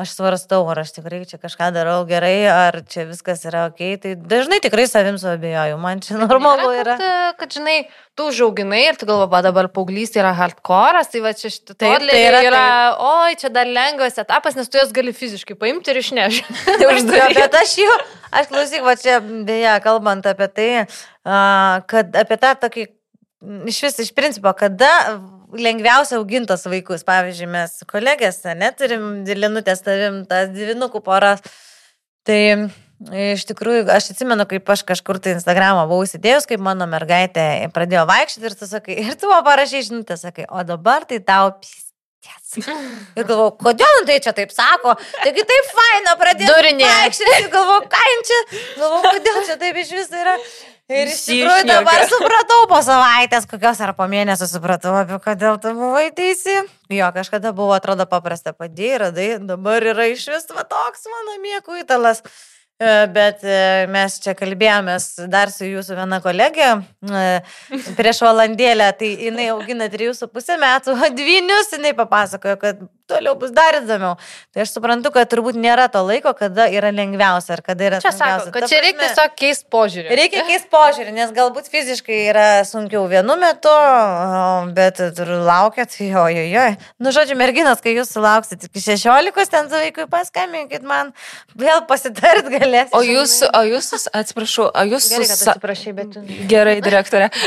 aš svarstau, ar aš tikrai čia kažką darau gerai, ar čia viskas yra ok. Tai dažnai tikrai savim suabejoju, man čia normalu yra. Kad, e, kad, žinai, tu užauginai ir tu galvo, va dabar paauglys yra hardcore'as, tai va čia šitą Taip, todlį tai yra, yra yra oi, čia dar lengvas etapas, nes tu jas gali fiziškai paimti ir išnešti. *laughs* Bet aš jau, aš klausyk, va čia, beje, kalbant apie tai, kad apie tą tokį, iš vis, iš principo, kada lengviausia augintos vaikus, pavyzdžiui, mes kolegės, neturim dilinutės, tavim tas dvinukų poras. Tai iš tikrųjų, aš atsimenu, kaip aš kažkur tai Instagramą buvau įsidėjus, kaip mano mergaitė pradėjo vaikščioti ir tu sakai, ir tu man parašai žinutę, sakai, o dabar tai tau pys. Ir galvoju, kodėl tai čia taip sako? Taigi taip faina pradėti. Durinė. Ir galvoju, ką jin čia? Galvoju, kodėl čia taip iš vis yra. Ir iš tikrųjų dabar supratau po savaitės, kokios ar po mėnesio supratau, apie kodėl tu buvai teisi. Jo, kažkada buvo, atrodo, paprasta padėjai, radai, dabar yra iš vis va toks mano mėgų įtalas. E, Bet e, mes čia kalbėjomės dar su jūsų viena kolegė e, prieš valandėlę, tai jinai augina 3,5 metų, *laughs* dvynius jinai papasakojo, kad toliau bus dar įdomiau. Tai aš suprantu, kad turbūt nėra to laiko, kada yra lengviausia ar kada yra Čia sako, sunkiausia. kad Ta čia reikia tiesiog keisti požiūrį. Reikia keisti požiūrį, nes galbūt fiziškai yra sunkiau vienu metu, bet laukia, tai jo, jo, jo. Nu, žodžiu, merginas, kai jūs sulauksit iki 16, ten su vaikui paskambinkit man, vėl pasitart galėsite. O jūs, o jūs, atsiprašau, o jūs Gerai, kad atsiprašai, bet tu... Gerai, direktorė. *laughs*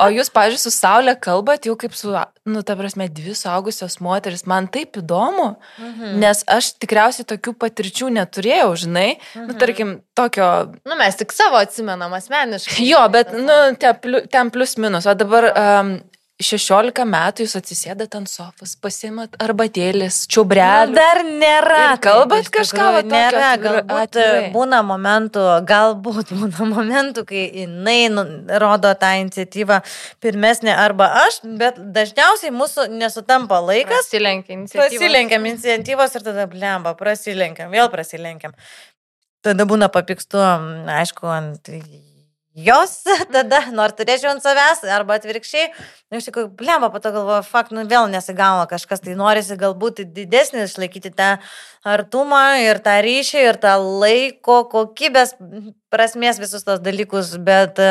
O jūs, pažiūrėjau, su Saulė kalbat jau kaip su, nu, ta prasme, dvi suaugusios moteris. Man taip įdomu, mhm. nes aš tikriausiai tokių patirčių neturėjau, žinai. Mhm. Nu, tarkim, tokio. Nu, mes tik savo atsimenam asmeniškai. Jo, bet, nu, ten plus minus. O dabar um, 16 metų jūs atsisėdat ant sofos, pasimat arbatėlis, čiaubrelį. dar nėra. Ir kalbat taip, kažką va Nėra, galbūt atvirai. būna momentų, galbūt *laughs* būna momentų, kai jinai nu, rodo tą iniciatyvą pirmesnė arba aš, bet dažniausiai mūsų nesutampa laikas. Prasilenkia iniciatyva. Prasilenkiam iniciatyvos ir tada blemba, prasilenkiam, vėl prasilenkiam. Tada būna papikstu, aišku, ant jos, tada, nors turėčiau ant savęs, arba atvirkščiai. Na, iš tikrųjų, blemba, po to galvoju, fakt, nu vėl nesigauna kažkas, tai norisi galbūt didesnį išlaikyti tą artumą ir tą ryšį ir tą laiko kokybės prasmės visus tos dalykus, bet e,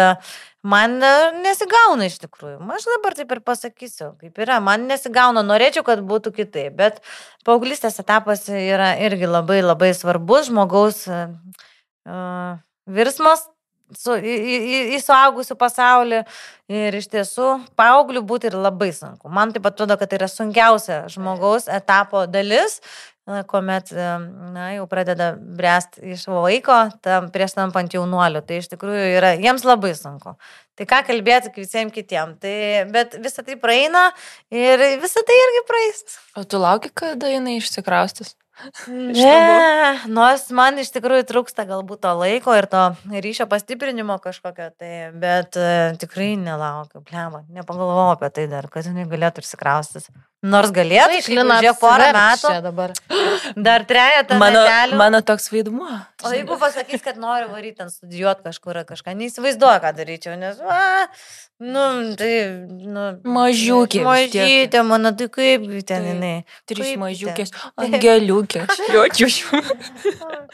man e, nesigauna iš tikrųjų. Aš dabar taip ir pasakysiu, kaip yra, man nesigauna, norėčiau, kad būtų kitaip, bet paauglystės etapas yra irgi labai labai svarbus žmogaus uh, virsmas su, į, į, į- suaugusių pasaulį ir iš tiesų paauglių būti ir labai sunku. Man taip atrodo, kad tai yra sunkiausia žmogaus etapo dalis, kuomet na, jau pradeda bręsti iš vaiko, tam prieš tampant jaunuoliu. Tai iš tikrųjų yra jiems labai sunku. Tai ką kalbėti visiems kitiems. Tai, bet visa tai praeina ir visa tai irgi praeis. O tu lauki, kada jinai išsikraustys? *laughs* Ne, nors man iš tikrųjų trūksta galbūt to laiko ir to ryšio pastiprinimo kažkokio, tai, bet uh, tikrai nelaukiu, pleva, nepagalvojau apie tai dar, kad jinai galėtų išsikraustis. Nors galėtų, Klina žiūrėk, porą metų, dabar. *gasps* dar trejata Mano, metelių. mano toks vaidmuo. O jeigu pasakys, kad nori varyti ten studijuoti kažkur kažką, neįsivaizduoju, ką daryčiau, nes, va, nu, tai, nu. Mažiukė. Mažytė, mano, tai kaip ten jinai. Trys mažiukės, angeliukė. Liuočiu.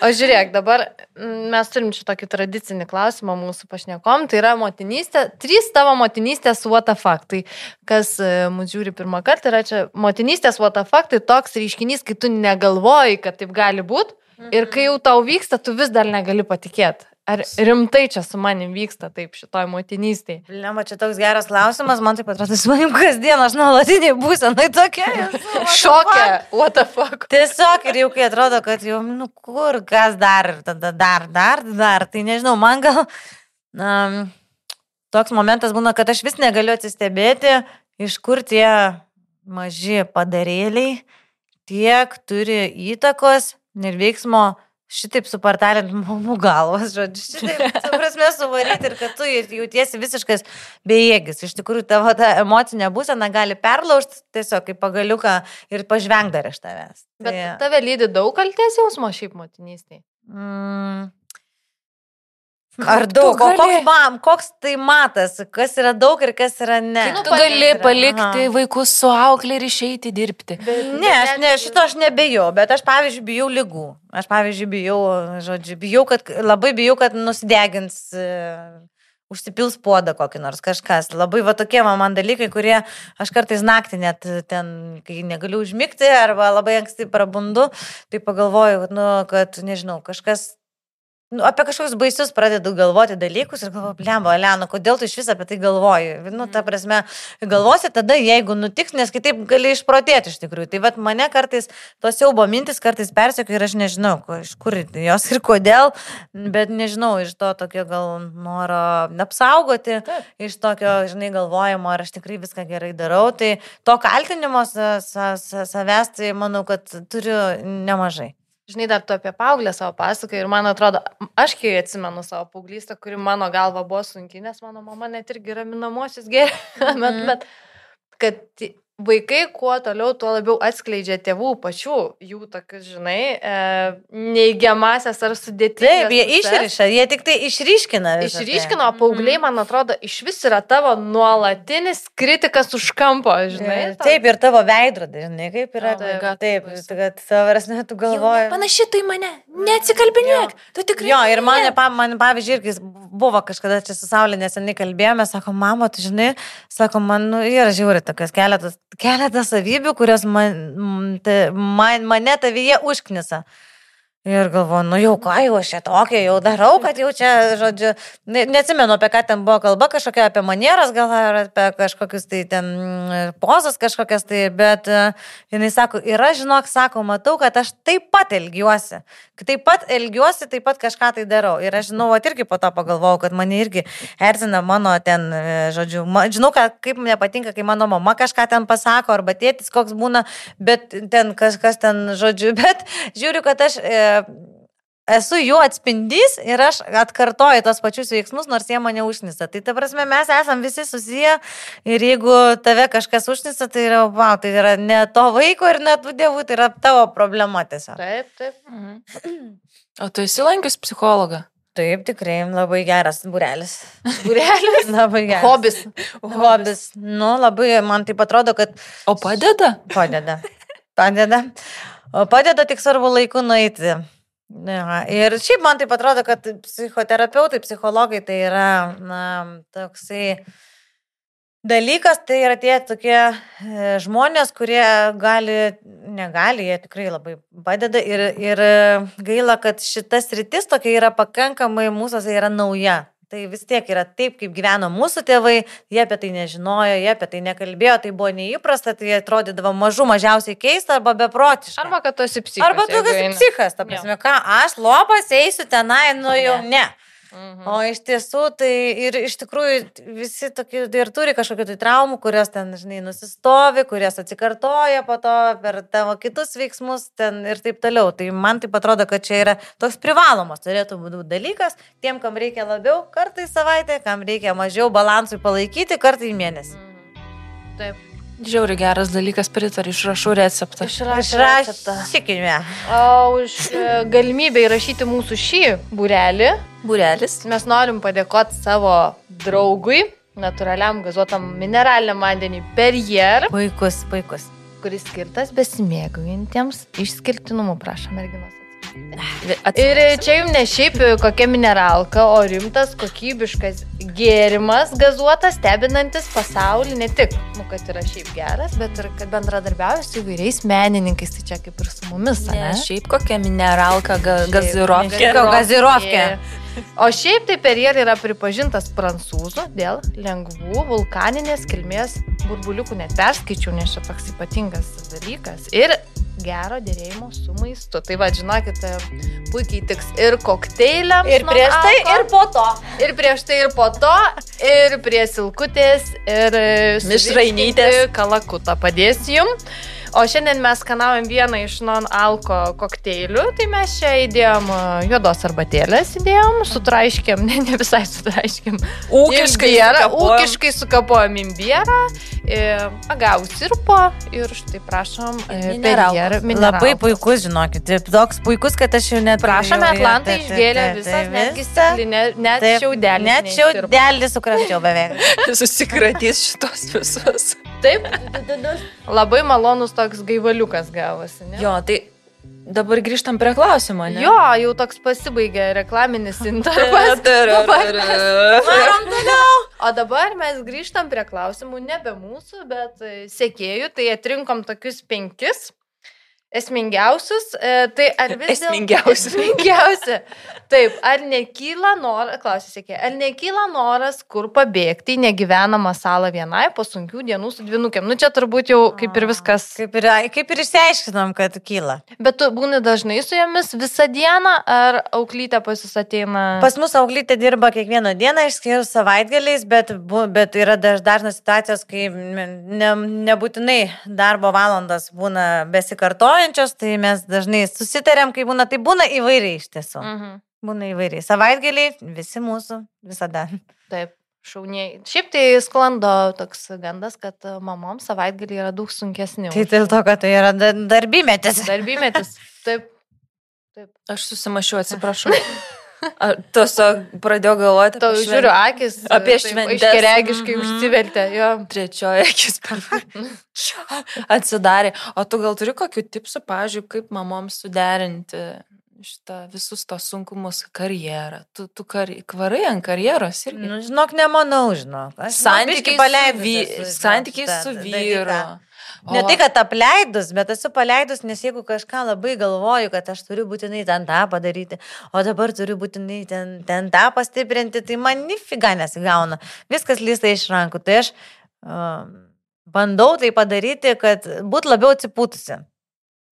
O žiūrėk, dabar mes turim čia tokį tradicinį klausimą mūsų pašnekom, tai yra motinystė, trys tavo motinystės fuck. Tai kas mūsų žiūri pirmą kartą, yra čia motinystės fuck, tai toks reiškinys, kai tu negalvoji, kad taip gali būti ir kai jau tau vyksta, tu vis dar negali patikėti. Ar rimtai čia su manim vyksta taip šitoj motinystėje? Lema, čia toks geras klausimas, man taip atrodo, su manim kasdien aš nuolatiniai būsenai tokia. Šokė, what the fuck. Tiesiog ir jau kai atrodo, kad jau, nu kur, kas dar, tada dar, dar, dar, tai nežinau, man gal um, toks momentas būna, kad aš vis negaliu atsistebėti, iš kur tie maži padarėliai tiek turi įtakos ir veiksmo šitaip supartalint *laughs* mamų galvas, žodžiu, šitaip, su prasme, suvaryti ir kad tu jautiesi visiškas bejėgis. Iš tikrųjų, tavo ta emocinė būsena gali perlaužti tiesiog kaip pagaliuką ir pažveng dar iš tavęs. Bet Tai, tave lydi daug kalties jausmo šiaip motinystėje. mm, ar daug? O koks, mam, koks tai matas, kas yra daug ir kas yra ne? Nu, Tu gali palikti aha. vaikus su auklė ir išeiti dirbti. Ne, aš ne, šito aš nebejau, bet aš, pavyzdžiui, bijau lygų. Aš, pavyzdžiui, bijau, žodžiu, bijau, kad labai bijau, kad nusidegins, e, užsipils puodą kokį nors kažkas. Labai va tokie man dalykai, kurie aš kartais naktį net ten, kai negaliu užmigti arba labai anksti prabundu, tai pagalvoju, kad, nu, kad nežinau, kažkas Nu, apie kažkokius baisius pradedu galvoti dalykus ir galvoju, blemba, Alena, kodėl tu iš vis apie tai galvoji? Nu, ta prasme, galvosi tada, jeigu nutiks, nes kitaip gali išprotėti iš tikrųjų. Tai vad mane kartais tos siaubo mintis kartais persiekia ir aš nežinau, iš kur jos ir kodėl, bet nežinau, iš to tokio gal noro apsaugoti, Taip. iš tokio, žinai, galvojimo, ar aš tikrai viską gerai darau. Tai to kaltinimo sa, sa, sa, savęs, tai manau, kad turiu nemažai. Žinai, dar tu apie paauglę savo pasakai ir man atrodo, aš kai atsimenu savo paauglystę, kuri mano galva buvo sunki, nes mano mama net irgi raminamosius gėrė, *laughs* bet, Mhm. bet kad vaikai kuo toliau, tuo labiau atskleidžia tėvų pačių, jų tokius, žinai, e, neigiamasias ar sudėtingas. Taip, jie išriša, jie tik tai išryškina. tai. Išryškino, o paaugliai, man atrodo, iš vis yra tavo nuolatinis kritikas už kampo, žinai. E, Taip, ir tavo veidrodį, žinai, kaip yra. Taip, Taip, taip, taip tai kad savo prasme tu galvoji. Panašiai tai mane. Neatsikalbinėk. Tu tikrai. Jo, ir mane, pa, man, pavyzdžiui, irgi buvo kažkada čia su Saulė neseniai kalbėjome, sako, mama, tu žinai, sako, man nu, yra žiūri tokias keletas, keletas savybių, kurios man, man, mane tavyje užknisa. Ir galvoju, nu jau ką, jau aš čia tokia, jau darau, kad jau čia, žodžiu, ne, neatsimenu, apie ką ten buvo kalba, kažkokia apie manieras, gal ar apie kažkokius tai ten mm, pozas kažkokias tai, bet uh, jinai sako, ir aš žinok, sako, matau, kad aš taip pat elgiuosi. Taip pat elgiuosi, taip pat kažką tai darau. Ir aš žinau, vat irgi po to pagalvojau, kad mane irgi erzina mano ten, e, žodžiu, ma, žinau, kad, kaip man nepatinka, kai mano mama kažką ten pasako, arba tėtis koks būna, bet ten kažkas ten, žodžiu, *laughs* bet žiūriu, kad aš... E, esu jų atspindys ir aš atkartoju tos pačius veiksmus, nors jie mane užnisa. Tai ta prasme, mes esam visi susiję ir jeigu tave kažkas užnisa, tai yra, wow, tai yra ne to vaiko ir ne tų dievų, tai yra tavo problema tiesiog. Taip, taip. Mhm. *clears throat* O tu esi lankius psichologą? Taip, tikrai labai geras burelis. *laughs* Būrelis. Labai geras. Hobis. Hobis. Nu, labai, man taip atrodo, kad O padeda? padeda. Padeda. O padeda tik svarbu laiku nueiti. Ja, ir šiaip man taip atrodo, kad psichoterapeutai, psichologai tai yra na, toksai dalykas, tai yra tie tokie e, žmonės, kurie gali, negali, jie tikrai labai padeda ir, ir gaila, kad šitas rytis tokia yra pakankamai mūsų yra nauja. Tai vis tiek yra taip, kaip gyveno mūsų tėvai, jie apie tai nežinojo, jie apie tai nekalbėjo, tai buvo neįprasta, tai atrodydavo mažų mažiausiai keista arba beprotiška. Arba kad tu esi psichas. Arba tu esi psichas, ta prasme, ką aš lopas eisiu tenai, nu jau Ne. ne. Mhm. O iš tiesų, tai ir iš tikrųjų visi tokie ir turi kažkokių tai traumų, kurios ten, žinai, nusistovi, kurios atsikartoja po to per tavo kitus veiksmus ten ir taip toliau. Tai man tai atrodo, kad čia yra toks privalomas turėtų būti dalykas, tiem, kam reikia labiau, kartą į savaitę, kam reikia mažiau balansui palaikyti, kartą į mėnesį. Mhm. Taip. Žiauri geras dalykas, pritariu, išrašau receptą. Išrašykime. O už e, galimybę įrašyti mūsų šį būrelį Būrelis. mes norim padėkoti savo draugui, natūraliam gazuotam mineraliniam vandeniui Perrier, Puikus, puikus. kuris skirtas besimėgaujantiems išskirtinumu, prašom, merginos. Ir čia jums ne šiaip kokia mineralka, o rimtas, kokybiškas gėrimas, gazuotas, stebinantis pasaulį, ne tik, nu, kad yra šiaip geras, bet ir kad bendradarbiauja su įvairiais menininkais, tai čia kaip ir su mumis, Ne, ne? šiaip kokia mineralka, ga, gal gazirovkė. O šiaip tai Perrier yra pripažintas prancūzų dėl lengvų vulkaninės kilmės burbuliukų, net perskaičiau, nes čia toks ypatingas dalykas. Ir gero dėrėjimo su maistu. Tai va, žinokite, puikiai tiks ir kokteiliams. Ir prieš tai, alko, ir po to. ir prieš tai, ir po to, ir prie silkutės, ir e, Mišrainytės. Kalakutą padėsiu jums. O šiandien mes skanavom vieną iš non-alko kokteilių, tai mes čia įdėjom e, juodos arbatėlės, įdėjom, sutraiškėm, *laughs* ne, ne visai sutraiškėm. Ūkiškai Imbierą, sukapojom. ūkiškai sukapojom imbierą, e, agavų sirpo ir štai prašom e, Mineralkos. Perrier Labai puikus, žinokit. Toks puikus, kad aš jau net. Prašome, Atlantą visas, taip, netgi visą. stiklinė, net šiaudelį. Net šiaudelį sukrapčiau beveik. *laughs* Susikratys šitos visos. Taip, labai malonus toks gaivaliukas gavosi. Ne? Jo, tai dabar grįžtam prie klausimo, ne? Jo, jau toks pasibaigė reklaminis *laughs* intervas. Varom toliau. O dabar mes grįžtam prie klausimų nebe mūsų, bet e, sekėjų. Tai atrinkom tokius penkis esmingiausius. E, tai ar vis dėlto- Esmingiausi. Esmingiausi. Taip, ar nekyla noras, klausė sekė, ar nekyla noras kur pabėgti į negyvenamą salą vienai po sunkių dienų su dvinukėm? Nu čia turbūt jau kaip ir viskas. Kaip ir, kaip ir išsiaiškinom, kad kyla. Bet tu būni dažnai su jomis visą dieną, ar auklytė pas jūs ateina? Pas mus auglytė dirba kiekvieną dieną, išskyrus savaitgaliais, bet, bet yra daž, dažnas situacijos, kai ne, nebūtinai darbo valandos būna besikartojančios, tai mes dažnai susitarėm, kai būna, tai būna įvairiai iš tiesų. Mhm. Būna įvairiai. Savaitgaliai visi mūsų visada. Taip, šauniai. Šiaip tai sklando toks gandas, kad mamoms savaitgalį yra daug sunkesni. Tai dėl to, kad tai yra da- darbymetis. *laughs* Darbymetis. Taip. Taip. Aš susimašiau, *laughs* atsiprašau. Tiesiog pradėjau galvoti Tau apie žiūriu, šven- akis. apie taip šventes. Aiškiaregiškai Mhm. užsivertė. Jo. Trečioji akis *laughs* atsidarė. O tu gal turi kokių tipsų, pavyzdžiui, kaip mamoms suderinti šitą visus tos sunkumus karjerą? Tu, tu kar, kvarai ant karjeros irgi. Nu, žinok, nemanau, žinok. Santykiai vy, santykiai su vyru. Ne tai, kad apleidus, bet esu paleidus, nes jeigu kažką labai galvoju, kad aš turiu būtinai ten tą padaryti, o dabar turiu būtinai ten, ten tą pastiprinti, tai man nifiga nesigauna. Viskas lysta iš rankų. Tai aš um, bandau tai padaryti, kad būt labiau atsipūtusi.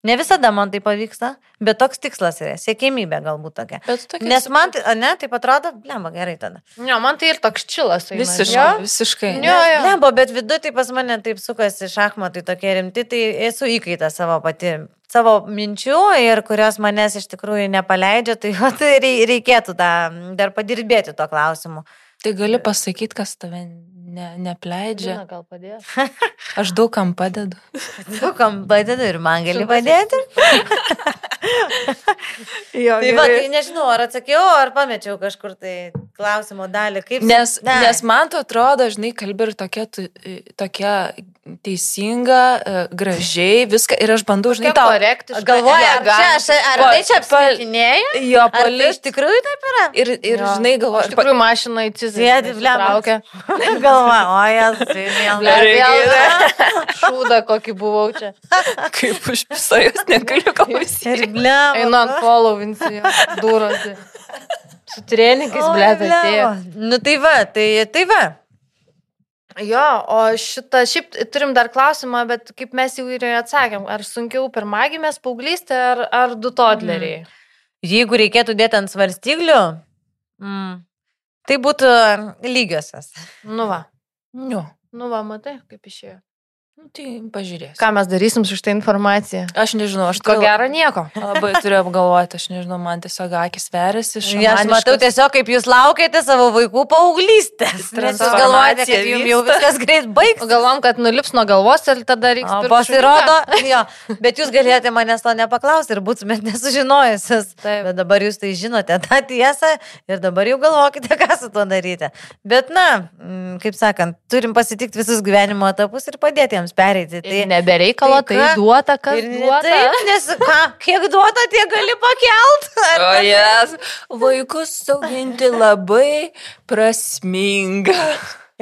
Ne visada man tai pavyksta, bet toks tikslas yra, siekimybė galbūt tokia. Tokia Nes man, tai, ne, tai atrodo, lemba gerai tada. Ne, man tai ir toks čilas. eina, visiškai. jo. visiškai. Jo, jo. Lemba, bet viduje tai pas mane taip sukasi šachmatai tokie rimti, tai esu įkaita savo pati, savo minčių ir kurios manęs iš tikrųjų nepaleidžia, tai, o, tai rei- reikėtų tą, dar padirbėti tuo klausimu. Tai gali pasakyti, kas tave ne, nepleidžia. Lina, gal padės. *laughs* Aš daug kam padedu. *laughs* Daug kam padedu ir man gali padėti. *laughs* Jo, Tai va, tai nežinau, ar atsakiau, ar pamečiau kažkur tai klausimo dalį. Kaip Nes, Ne. nes man tu atrodo, žinai, kalbi ir tokia, tokia teisinga, e, gražiai, viską. Ir aš bandau, žinai, tau. korektiškai. Galvoju, ar, čia, aš, ar Pa- tai čia pa- apskaitinėjai? Jo, tai iš tikrųjų taip yra? Ir, ir Jo. žinai, Iš galvoju, tikrųjų, mašina į cizį. Sėdi, blemba. Traukia. Galvoju, o jas, *laughs* vėl. *laughs* Šūda, kokį buvau čia. *laughs* kaip už visą jos negaliu Ir klausyti. blem. Einu ant follow-insi, dūrosi. Su treningais, ble, atėjo. Nu tai va, tai, tai va. Jo, o šitą, šiaip turim dar klausimą, bet kaip mes jau ir atsakėm, ar sunkiau pirmagimės paauglystė ar, ar du todleriai? Jeigu reikėtų dėti ant svarstyglių, Mm. Tai būtų lygiosios. Nu va, Nu, nu va, matai, kaip išėjo. Nu, tai pažiūrės. Ką mes darysim su šitą informaciją? Aš nežinau, aš Ko turiu- gero nieko. Labai turiu apgalvoti, aš nežinau, man tiesiog akis veriasi. Ja, aš matau tiesiog, kaip jūs laukiate savo vaikų paauglystės. Jūs galvojate, kad jums jau viskas greit baigs. Galvom, kad nulips nuo galvos ir tada reiks. O pasirodo, jo, bet jūs galėjote manęs to nepaklausti ir būtumėt nesužinojusios. Taip. Bet dabar jūs tai žinote tą tiesą ir dabar jau galvokite, ką su tuo daryti. Bet, na, mm, kaip sakant, turim pasitikti visus gyvenimo etapus ir padėti jiems pereiti. Tai Tai nebereikalo, tai tai ką? duota, kas ir duota. Taip, nes ką, kiek duota, tiek gali pakelt. *laughs* O jas, vaikus auginti labai prasminga.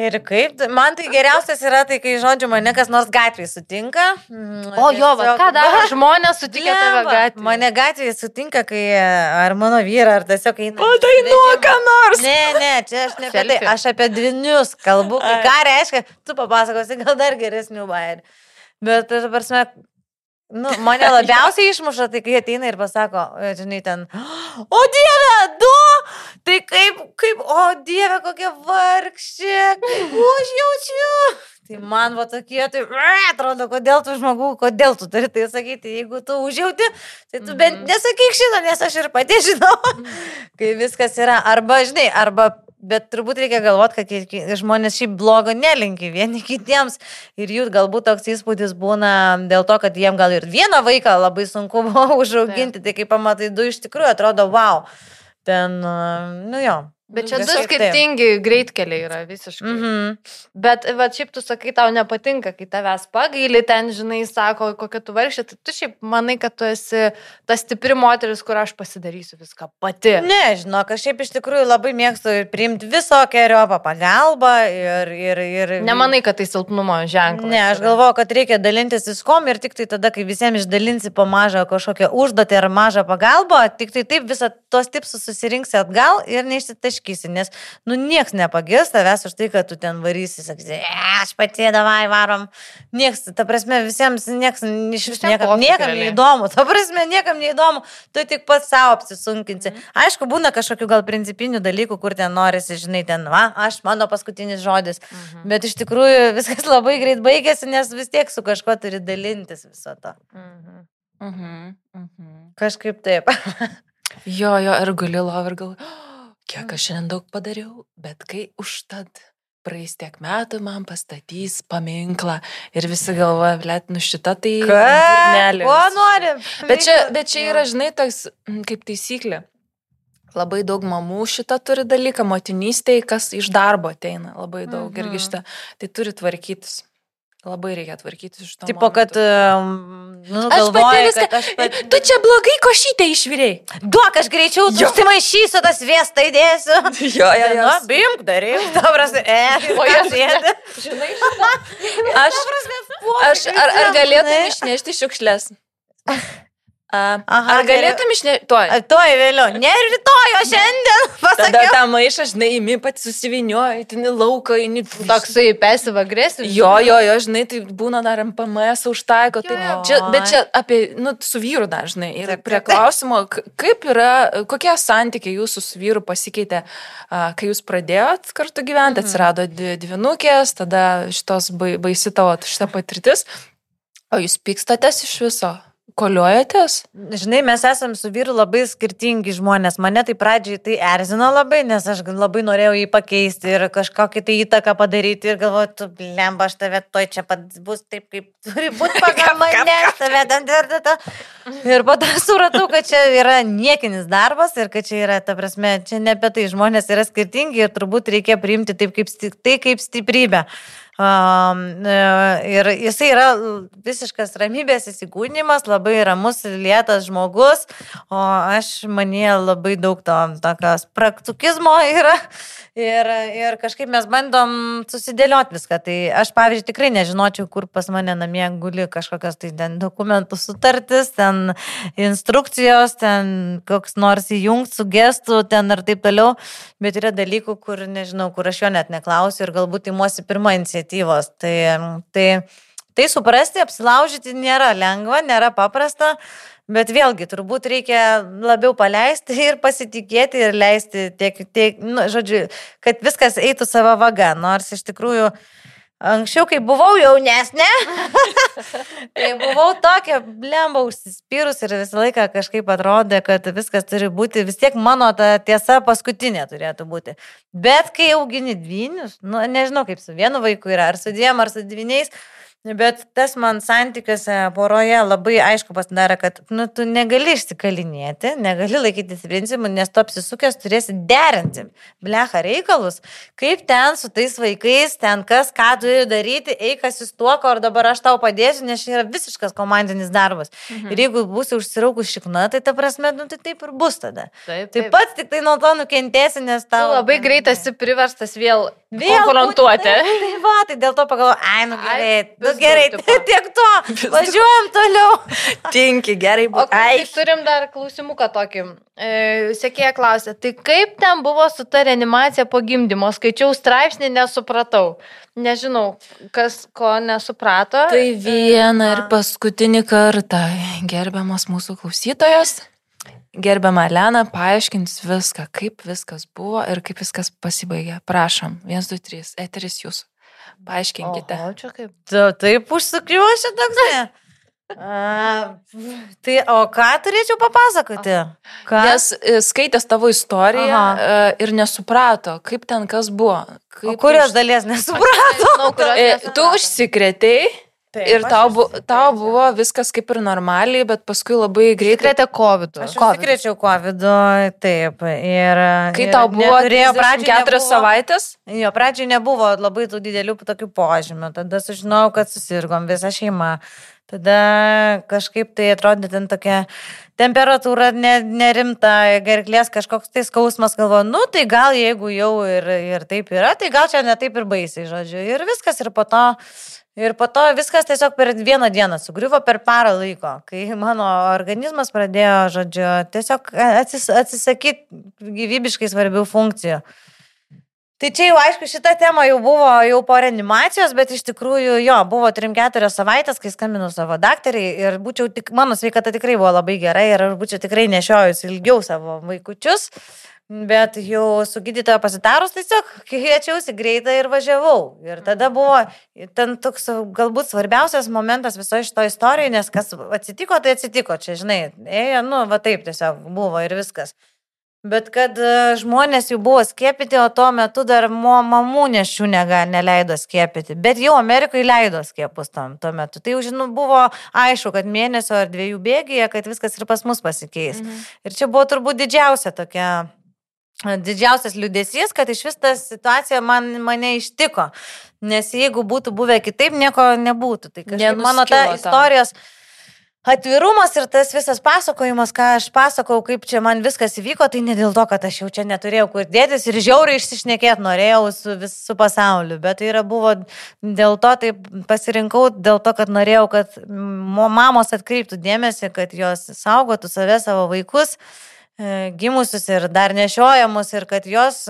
Ir kaip, man tai geriausias yra tai, kai, žodžiu, mane kas nors gatvėje sutinka. Mm, O jo, va, ką daro *laughs* žmonės sutikę tave gatvėje? Mane gatvėje sutinka, kai ar mano vyra, ar tiesiog eina. Padainuok ką nors. Ne, ne, čia aš ne apie tai, aš apie dvinius kalbu, ką reiškia, tu papasakosi gal dar geresnių bairių. Bet, prasme, nu, mane labiausiai išmuša, tai kai ateina ir pasako, e, žinai, ten, o Dieve, du, tai kaip, kaip, o Dieve, kokia vargšė, kaip aš jaučiu. Tai man va tokie, tai atrodo, kodėl tu žmogų, kodėl tu turi tai sakyti, jeigu tu užjauti, tai tu bent Mhm. nesakyk šito, nes aš ir pati žinau, kai viskas yra, arba, žinai, arba, bet turbūt reikia galvoti, kad žmonės šiaip blogo nelinki vieni kitiems. Ir jų galbūt toks įspūdis būna dėl to, kad jiem gal ir vieną vaiką labai sunku *laughs* buvo užauginti, tai kai pamatai du iš tikrųjų atrodo, wow, ten, nu jo. Bet čia du skirtingi greitkeliai yra visiškai. Mhm. Bet, va, šiaip tu sakai, tau nepatinka, kai tavęs pagaili, ten, žinai, sako, kokia tu vargšė, tai tu šiaip manai, kad tu esi ta stipri moteris, kur aš pasidarysiu viską pati. Ne, žinok, aš šiaip iš tikrųjų labai mėgstu priimti visokiojo pagalbą ir... ir, ir Nemanai, kad tai silpnumo ženklas. Ne, aš galvoju, kad reikia dalintis viskom ir tik tai tada, kai visiems išdalinsi po mažą kažkokią užduotį ar mažą pagalbą, tik tai taip visą tos tipsus susirinksi atgal ir neišsitaškysi, nes, nu, nieks nepagirs tavęs už tai, kad tu ten varysi, sakysi, e, aš pati davai varom. Nieks, ta prasme, visiems, nieks, iš vis niekam, niekam neįdomu, ta prasme, niekam neįdomu, tu tik pats savo apsisunkinsi. Aišku, būna kažkokių gal principinių dalykų, kur ten norisi, žinai, ten, va, aš mano paskutinis žodis. Mhm. Bet iš tikrųjų *laughs* viskas labai greit baigėsi, nes vis tiek su kažkuo turi dalintis viso to. Mhm. Mhm, mhm. Kažkaip taip. *laughs* Jo, jo, ir gali lov ir gal, kiek aš šiandien daug padariau, bet kai užtat praeis tiek metų, man pastatys paminklą ir visi galvoja, blėt, nu šita tai... durnelė Ko visiškai." nori? Bet čia, bet čia yra, žinai, toks mm, kaip taisyklė. Labai daug mamų šitą turi dalyką, motinystėje, kas iš darbo ateina, labai daug Mhm. mhm. irgi šitą. Tai turi tvarkytis. Labai reikia tvarkytis iš to. Tipo, kad, um, nu, Aš pati galvoji, viską. kad aš pati... Tu čia blogai košytė išviriai. Duok, aš greičiau, Jo. užsimaišysiu, tas viestą įdėsiu. *laughs* Jo, Nu, bimk, daryk, *laughs* dabar, e, *laughs* O jos- jie Žinai, Aš, aš, ar, ar galėtum išnešti šiukšlės? Aha, ar galėtum išnešti? Tuoj. Vėliau, ne rytoj, o šiandien. *laughs* Tada Pasakiau. tą maišą, žinai, imi pats susivinioji, ten lauką, eini. toksai pasiv agresijos. Jo, jo, jo, žinai, tai būna dar MPMS užtaiko. Tai čia, bet čia apie, nu, su vyru dažnai. Ir prie klausimo, kaip yra, kokie santykiai jūsų su vyru pasikeitė, kai jūs pradėjot kartu gyventi, Mhm. atsirado dvi dvinukės, tada šitos bai- baisi tavo šitą patirtis. O jūs pykstatės iš viso? Koliuojatės? Žinai, mes esame su vyru labai skirtingi žmonės. Mane tai pradžiai tai erzino labai, nes aš labai norėjau jį pakeisti ir kažkokią tai įtaką padaryti ir galvoju, tu blemba, aš tave toj čia pat bus taip, kaip turi būti *laughs* pagal mane, aš tave ten ir tada. Ir po to supratau, kad čia yra niekinis darbas ir kad čia yra, ta prasme, čia ne apie tai, žmonės yra skirtingi ir turbūt reikia priimti taip kaip, tai kaip stiprybę. Ir jisai yra visiškas ramybės įsikūnymas, labai ramus, lėtas žmogus, o aš manie labai daug to tokios praktikizmo yra. Ir, ir kažkaip mes bandom susidėlioti viską. Tai aš, pavyzdžiui, tikrai nežinočiau, kur pas mane namie guli kažkokios tai ten dokumentų sutartis, ten instrukcijos, ten koks nors įjungt su gestu, ten ir taip toliau. Bet yra dalykų, kur nežinau, kur aš jo net neklausiu ir galbūt įmuosi pirmą iniciatyvos. Tai, tai, tai suprasti, apsilaužyti nėra lengva, nėra paprasta, Bet vėlgi, turbūt reikia labiau paleisti ir pasitikėti ir leisti tiek, tiek nu, žodžiu, kad viskas eitų savo vaga. Nors iš tikrųjų Anksčiau, kai buvau jaunesnė, *laughs* tai buvau tokia blemba užsispyrus ir visą laiką kažkaip atrodė, kad viskas turi būti, vis tiek mano ta tiesa paskutinė turėtų būti. Bet kai augini dvynius, nu, nežinau kaip su vienu vaiku yra, ar su dviem, ar su dvyniais, Bet tas man santykiuose poroje labai aišku pasidarė, kad nu, tu negali išsikalinėti, negali laikytis principų, nes tu apsisukęs turėsi derinti blecha reikalus, kaip ten su tais vaikais, ten kas, ką turi daryti, eikas įstuoko, ar dabar aš tau padėsiu, nes čia yra visiškas komandinis darbas. Mhm. Ir jeigu būsi užsiraukus šikna, tai ta prasme, nu, tai taip ir bus tada. Taip, taip. taip pat tik tai nuo to nukentėsi, nes tau... Tu labai greitai esi priverstas vėl, vėl konfrontuoti. Tai, *laughs* tai va, tai dėl to pagalvoju, ai, nu gerai. Ai, Nu gerai, *laughs* tiek to. *laughs* Važiuojam toliau. *laughs* Tinki, gerai. O kai turim dar klausimuką tokį. E, Sekėja klausė, tai kaip ten buvo su ta reanimacija po gimdymo? Skaičiau straipsnį, nesupratau. Nežinau, kas ko nesuprato. Tai vieną ir paskutinį kartą, gerbiamas mūsų klausytojas. Gerbiama Lena, paaiškins viską, kaip viskas buvo ir kaip viskas pasibaigė. Prašom, 1, 2, 3, eteris jūsų. Paaiškinkite. O čia kaip. Tu taip užsikriuoši toks. A, tai o ką turėčiau papasakoti? Ką? Nes e, skaitęs tavo istoriją Aha. E, ir nesuprato, kaip ten kas buvo. Kaip o kurios už... dalies nesuprato? Nežinau, kurios tu užsikrėtėjai Taip, tai tau, bu, tau buvo viskas kaip ir normaliai, bet paskui labai greitai. Krėtė COVID. Aš užsikrėčiau COVID, taip. Ir, Kai ir tau buvo turėjo pradžioje keturias savaitės? Jo, pradžioje nebuvo labai tų didelių tokių požymių. Tada sužinojau, kad susirgom visą šeimą. Tada kažkaip tai atrodė ten tokia temperatūra ne, nerimta, gerklės kažkoks tai skausmas, galvoju, nu tai gal jeigu jau ir, ir taip yra, tai gal čia ne taip ir baisiai, žodžiu. Ir viskas, ir po to Ir po to viskas tiesiog per vieną dieną sugriuvo per parą laiko, kai mano organizmas pradėjo, žodžiu, tiesiog atsis, atsisakyti gyvybiškai svarbių funkcijų. Tai čia jau aišku, šita tema jau buvo jau po reanimacijos, bet iš tikrųjų jo, buvo 3-4 savaitės, kai skambinau savo dakteriai ir būčiau tik, mano sveikata tikrai buvo labai gerai ir aš būčiau tikrai nešiojus ilgiau savo vaikučius. Bet jau su gydytojo pasitarus tiesiog kviečiausi greitą ir važiavau. Ir tada buvo ten toks galbūt svarbiausias momentas visoje šito istorijoje, nes kas atsitiko, tai atsitiko. Čia, žinai, ėjo, nu, va taip tiesiog buvo ir viskas. Bet kad e, žmonės jau buvo skiepyti, o tuo metu dar mamų nešių neleido skiepyti. Bet jau Amerikoje leido skiepus tam tuo metu. Tai jau, žinau, buvo aišku, kad mėnesio ar dviejų bėgėje, kad viskas ir pas mus pasikeis. Mhm. Ir čia buvo turbūt didžiausia tokia didžiausias liūdėsys, kad iš vis ta situacija man, mane ištiko. Nes jeigu būtų buvę kitaip, nieko nebūtų. Tai kažkaip mano ta istorijos atvirumas ir tas visas pasakojimas, ką aš pasakau, kaip čia man viskas įvyko, tai ne dėl to, kad aš jau čia neturėjau kur dėtis ir žiauriai išsišnekėti norėjau su visų pasauliu, bet tai yra buvo dėl to, tai pasirinkau dėl to, kad norėjau, kad mamos atkreiptų dėmesį, kad jos saugotų save, savo vaikus gimusius ir dar nešiojamus ir kad jos,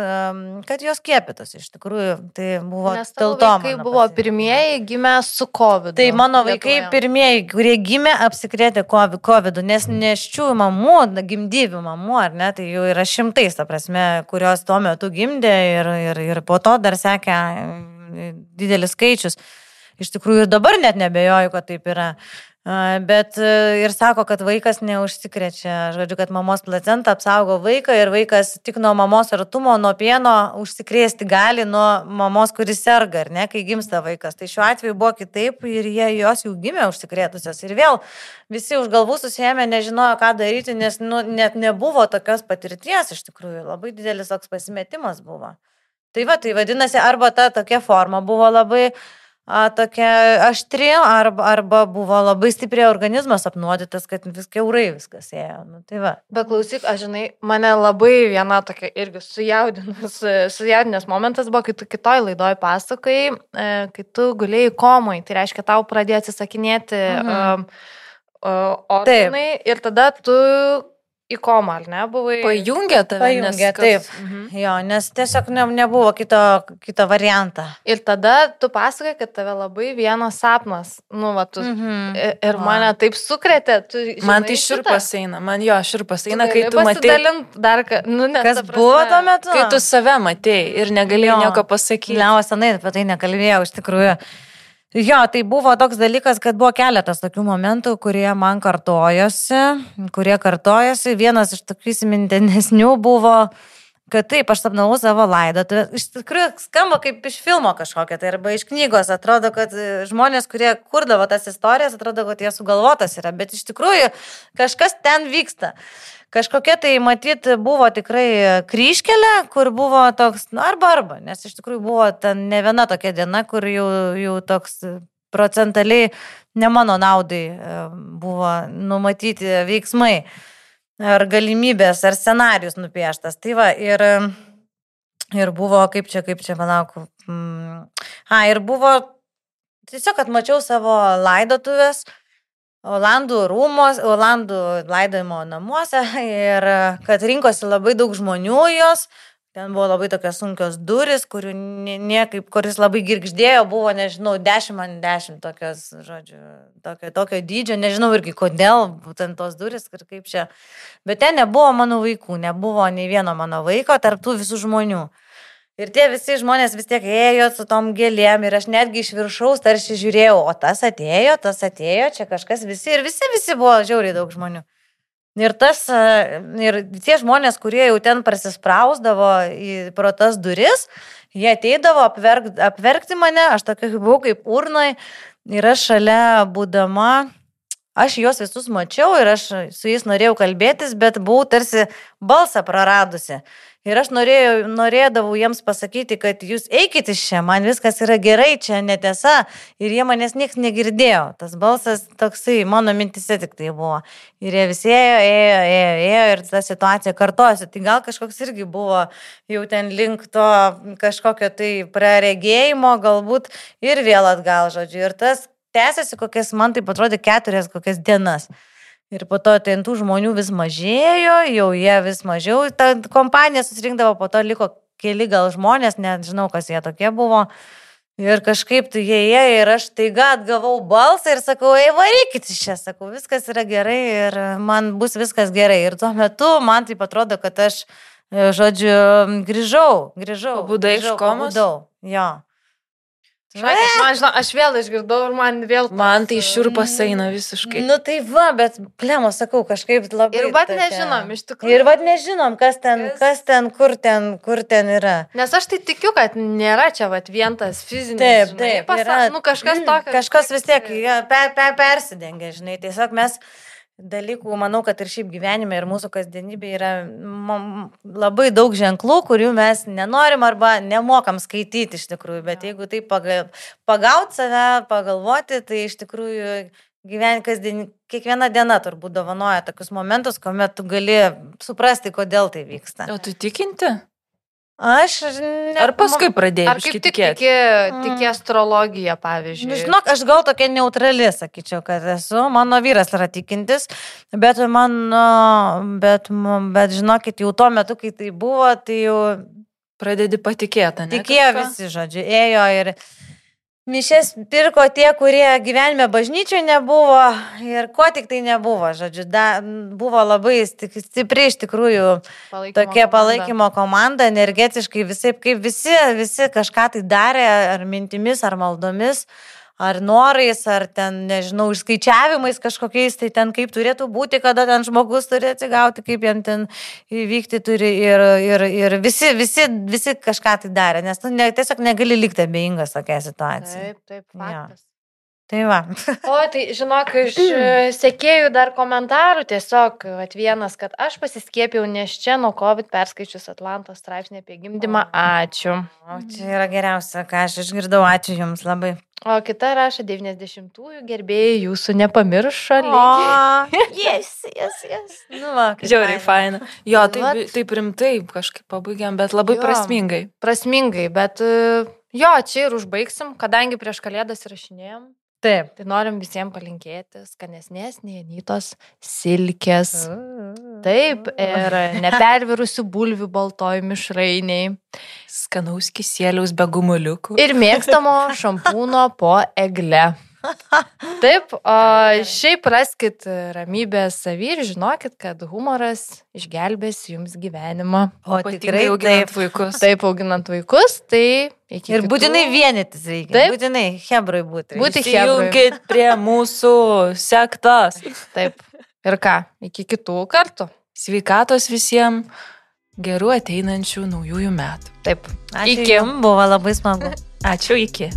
kad jos kėpytos iš tikrųjų. Tai buvo to. Kai buvo pirmieji gimę su COVID. Tai mano vaikai Lietuvoje. pirmieji, kurie gimė apsikrėtė COVID, nes neščių mamų, gimdyvių mamų, ar ne, tai jau yra šimtais, ta prasme, kurios tuo metu gimdė ir, ir, ir po to dar sekė didelis skaičius. Iš tikrųjų ir dabar net nebejoju, kad taip yra. Bet e, ir sako, kad vaikas neužsikrečia, žodžiu, kad mamos placenta apsaugo vaiką ir vaikas tik nuo mamos artumo, nuo pieno užsikrėsti gali nuo mamos, kuris serga, ar ne, kai gimsta vaikas. Tai šiuo atveju buvo kitaip ir jie jos jau gimė užsikrėtusios. Ir vėl visi už galvų susėmė, nežinojo, ką daryti, nes nu, net nebuvo tokios patirties iš tikrųjų. Labai didelis toks pasimetimas buvo. Tai va, tai vadinasi, arba ta tokia forma buvo labai a, tokia aštri, arba, arba buvo labai stipriai organizmas apnuodytas, kad vis keurai viskas ėjo. Nu, tai va. Bet klausyk, aš žinai, mane labai viena tokia irgi sujaudinus, sujaudinęs momentas buvo, kai tu kitoj laidoj pasakai, e, kai tu gulėjai komai, tai reiškia, tau pradėjo atsisakinėti mhm. um, organai ir tada tu į komą, ar ne, buvai? Pajungė tave. nes Pajungė, kas- taip. Mhm. Jo, nes tiesiog ne, nebuvo kito, kito variantą. Ir tada tu pasakai, kad tave labai vienas sapnas, nu, va, tu. Mhm. Ir ir Va. mane taip sukretė, tu. Man žinai tai šitą? širpas eina, man jo širpas eina, kai gali tu matai, dar, ka- nu, ne, Kas prasme- buvo tuo metu? kai tu save matai ir negalėjai Jo. nieko pasakyti. Leo senai apie tai nekalbėjau, iš tikrųjų. Jo, tai buvo toks dalykas, kad buvo keletas tokių momentų, kurie man kartojosi, kurie kartojosi. Vienas iš tokių įsimintinesnių buvo, kad taip, aš sapnavau savo laidotuvę. Iš tikrųjų, skamba kaip iš filmo kažkokia, tai arba iš knygos. Atrodo, kad žmonės, kurie kurdavo tas istorijas, atrodo, kad jie sugalvotas yra, bet iš tikrųjų kažkas ten vyksta. Kažkokia tai, matyt, buvo tikrai kryškelė, kur buvo toks, nu, arba arba, nes iš tikrųjų buvo ten ne viena tokia diena, kur jau, jau toks procentaliai ne mano naudai e, buvo numatyti veiksmai ar galimybės, ar scenarius nupieštas. Tai va, ir, ir buvo, kaip čia, kaip čia, palauk. Mm, a, ir buvo tiesiog, kad mačiau savo laidotuvės. Olandų rūmos, Olandų laidojimo namuose *laughs* ir kad rinkosi labai daug žmonių jos. Ten buvo labai tokios sunkios duris, kurių nie- niekaip, kuris labai girgždėjo, buvo, nežinau, 10 ant 10 tokios, žodžiu, tokio, tokio dydžio, nežinau irgi kodėl, būtent tos duris ir kaip čia. Bet ten nebuvo mano vaikų, nebuvo nei vieno mano vaiko tarptų visų žmonių. Ir tie visi žmonės vis tiek ėjo su tom gėlėm ir aš netgi iš viršaus tarsi žiūrėjau, o tas atėjo, tas atėjo, čia kažkas visi ir visi, visi buvo žiauriai daug žmonių. Ir, tas, e, ir tie žmonės, kurie jau ten prasisprausdavo į pro tas duris, jie ateidavo apverk, apverkti mane, aš tokia buvau kaip urnai ir aš šalia būdama, aš juos visus mačiau ir aš su jais norėjau kalbėtis, bet buvau tarsi balsą praradusi. Ir aš norėjau, norėdavau jiems pasakyti, kad jūs eikit iš čia, man viskas yra gerai, čia netiesa. Ir jie manęs niekas negirdėjo. Tas balsas toksai, mano mintise tik tai buvo. Ir jie visi ėjo, ėjo, ėjo, ėjo ir ta situacija kartosi. Tai gal kažkoks irgi buvo jau ten link to kažkokio tai praregėjimo, galbūt ir vėl atgal, žodžiu. Ir tas tęsiasi kokias, man tai atrodė, keturias kokias dienas. Ir po to ten tų žmonių vis mažėjo, jau jie vis mažiau, ta kompanija susirinkdavo, po to liko keli gal žmonės, nežinau, kas jie tokie buvo. Ir kažkaip tai jie ėjo ir aš taiga atgavau balsą ir sakau, ei, varykit iš čia, sakau, viskas yra gerai ir man bus viskas gerai. Ir tuo metu man tai atrodo, kad aš, e, žodžiu, grįžau, grįžau. Pabudai iš komos? pabudau, Jo. Šakės, man, žinau, aš vėl išgirdau ir man vėl... Man tai širpas eina visiškai. Nu tai va, bet plemo sakau, kažkaip labai. Ir vat tokia- nežinom, iš tikrųjų. Ir vad nežinom, kas ten, Kas- kas ten, kur ten, kur ten yra. Nes aš tai tikiu, kad nėra čia vat, vien tas fizinis. Taip, žinai, taip. pasa- yra- Nu, kažkas Mm, tokio. *clears throat* Kažkas vis tiek per, per, persidengia, žinai. Tiesiog mes dalykų, manau, kad ir šiaip gyvenime, ir mūsų kasdienybė yra labai daug ženklų, kurių mes nenorim arba nemokam skaityti iš tikrųjų. Bet jeigu tai paga, pagaut save, pagalvoti, tai iš tikrųjų gyven, kasdien, kiekviena diena turbūt dovanoja tokius momentus, kuomet tu gali suprasti, kodėl tai vyksta. O tu tikinti? Aš ne, Ar paskui pradėjai Ar kaip tik tikėti? tiki, tiki astrologiją, pavyzdžiui? Nu, žinok, aš gal tokia neutrali, sakyčiau, kad esu. Mano vyras yra tikintis, bet man, bet, bet žinokit, jau tuo metu, kai tai buvo, tai jau Pradedi patikėti, ne? tikėjo visi, žodžiu, ėjo ir mišes pirko tie, kurie gyvenime bažnyčiai nebuvo ir ko tik tai nebuvo, žodžiu, da, buvo labai stipri iš tikrųjų Palaikymo tokia komanda. palaikymo komanda, energetiškai visai, kaip visi, visi kažką tai darė, ar mintimis, ar maldomis, ar norais, ar ten, nežinau, išskaičiavimais kažkokiais, tai ten kaip turėtų būti, kada ten žmogus turi atsigauti, kaip jam ten įvykti turi ir, ir, ir visi, visi, visi kažką tai darė, nes tu ne, tiesiog negali likti abejingas tokia situacija. Taip, taip, faktas. Tai va. *laughs* O, tai žinok, iš *clears throat* sekėjų dar komentarų tiesiog, vat, vienas, kad aš pasiskėpiau, nes čia nuo COVID perskaičius Atlantos straipsnį apie gimdymą. Ačiū. O čia yra geriausia, ką aš išgirdau, ačiū Jums labai. O kita rašo 90-ųjų gerbėjai jūsų nepamiršo. O, *laughs* yes, yes, yes. Nu, va, Žiauriai faina. faina. Jo, taip, Vat. taip rimtai kažkaip pabaigiam, bet labai Jo. prasmingai. Prasmingai, bet e, jo, čia ir užbaigsim, kadangi prieš kalėdas rašinėjom. Taip. Tai norim visiems palinkėti skanesnės, neįnytos silkės. Taip, ir nepervirusių bulvių baltoj mišrainiai. Skanaus kisėliaus be gumuliukų. Ir mėgstamo *laughs* šampūno po egle. Taip, o šiaip raskit ramybę savį ir žinokit, kad humoras išgelbės jums gyvenimą. O tikrai auginant taip. vaikus. Taip, auginant vaikus, tai iki Ir kitų- būtinai vienytis reikia. Taip. Būtinai hebrui būti. Būti hebrui. Įsijunkit prie mūsų sektos. Taip. Ir ką, iki kitų kartų. Sveikatos visiems, gerų ateinančių naujųjų metų. Taip. Ačiū Iki. jums, buvo labai smagu. Ačiū iki.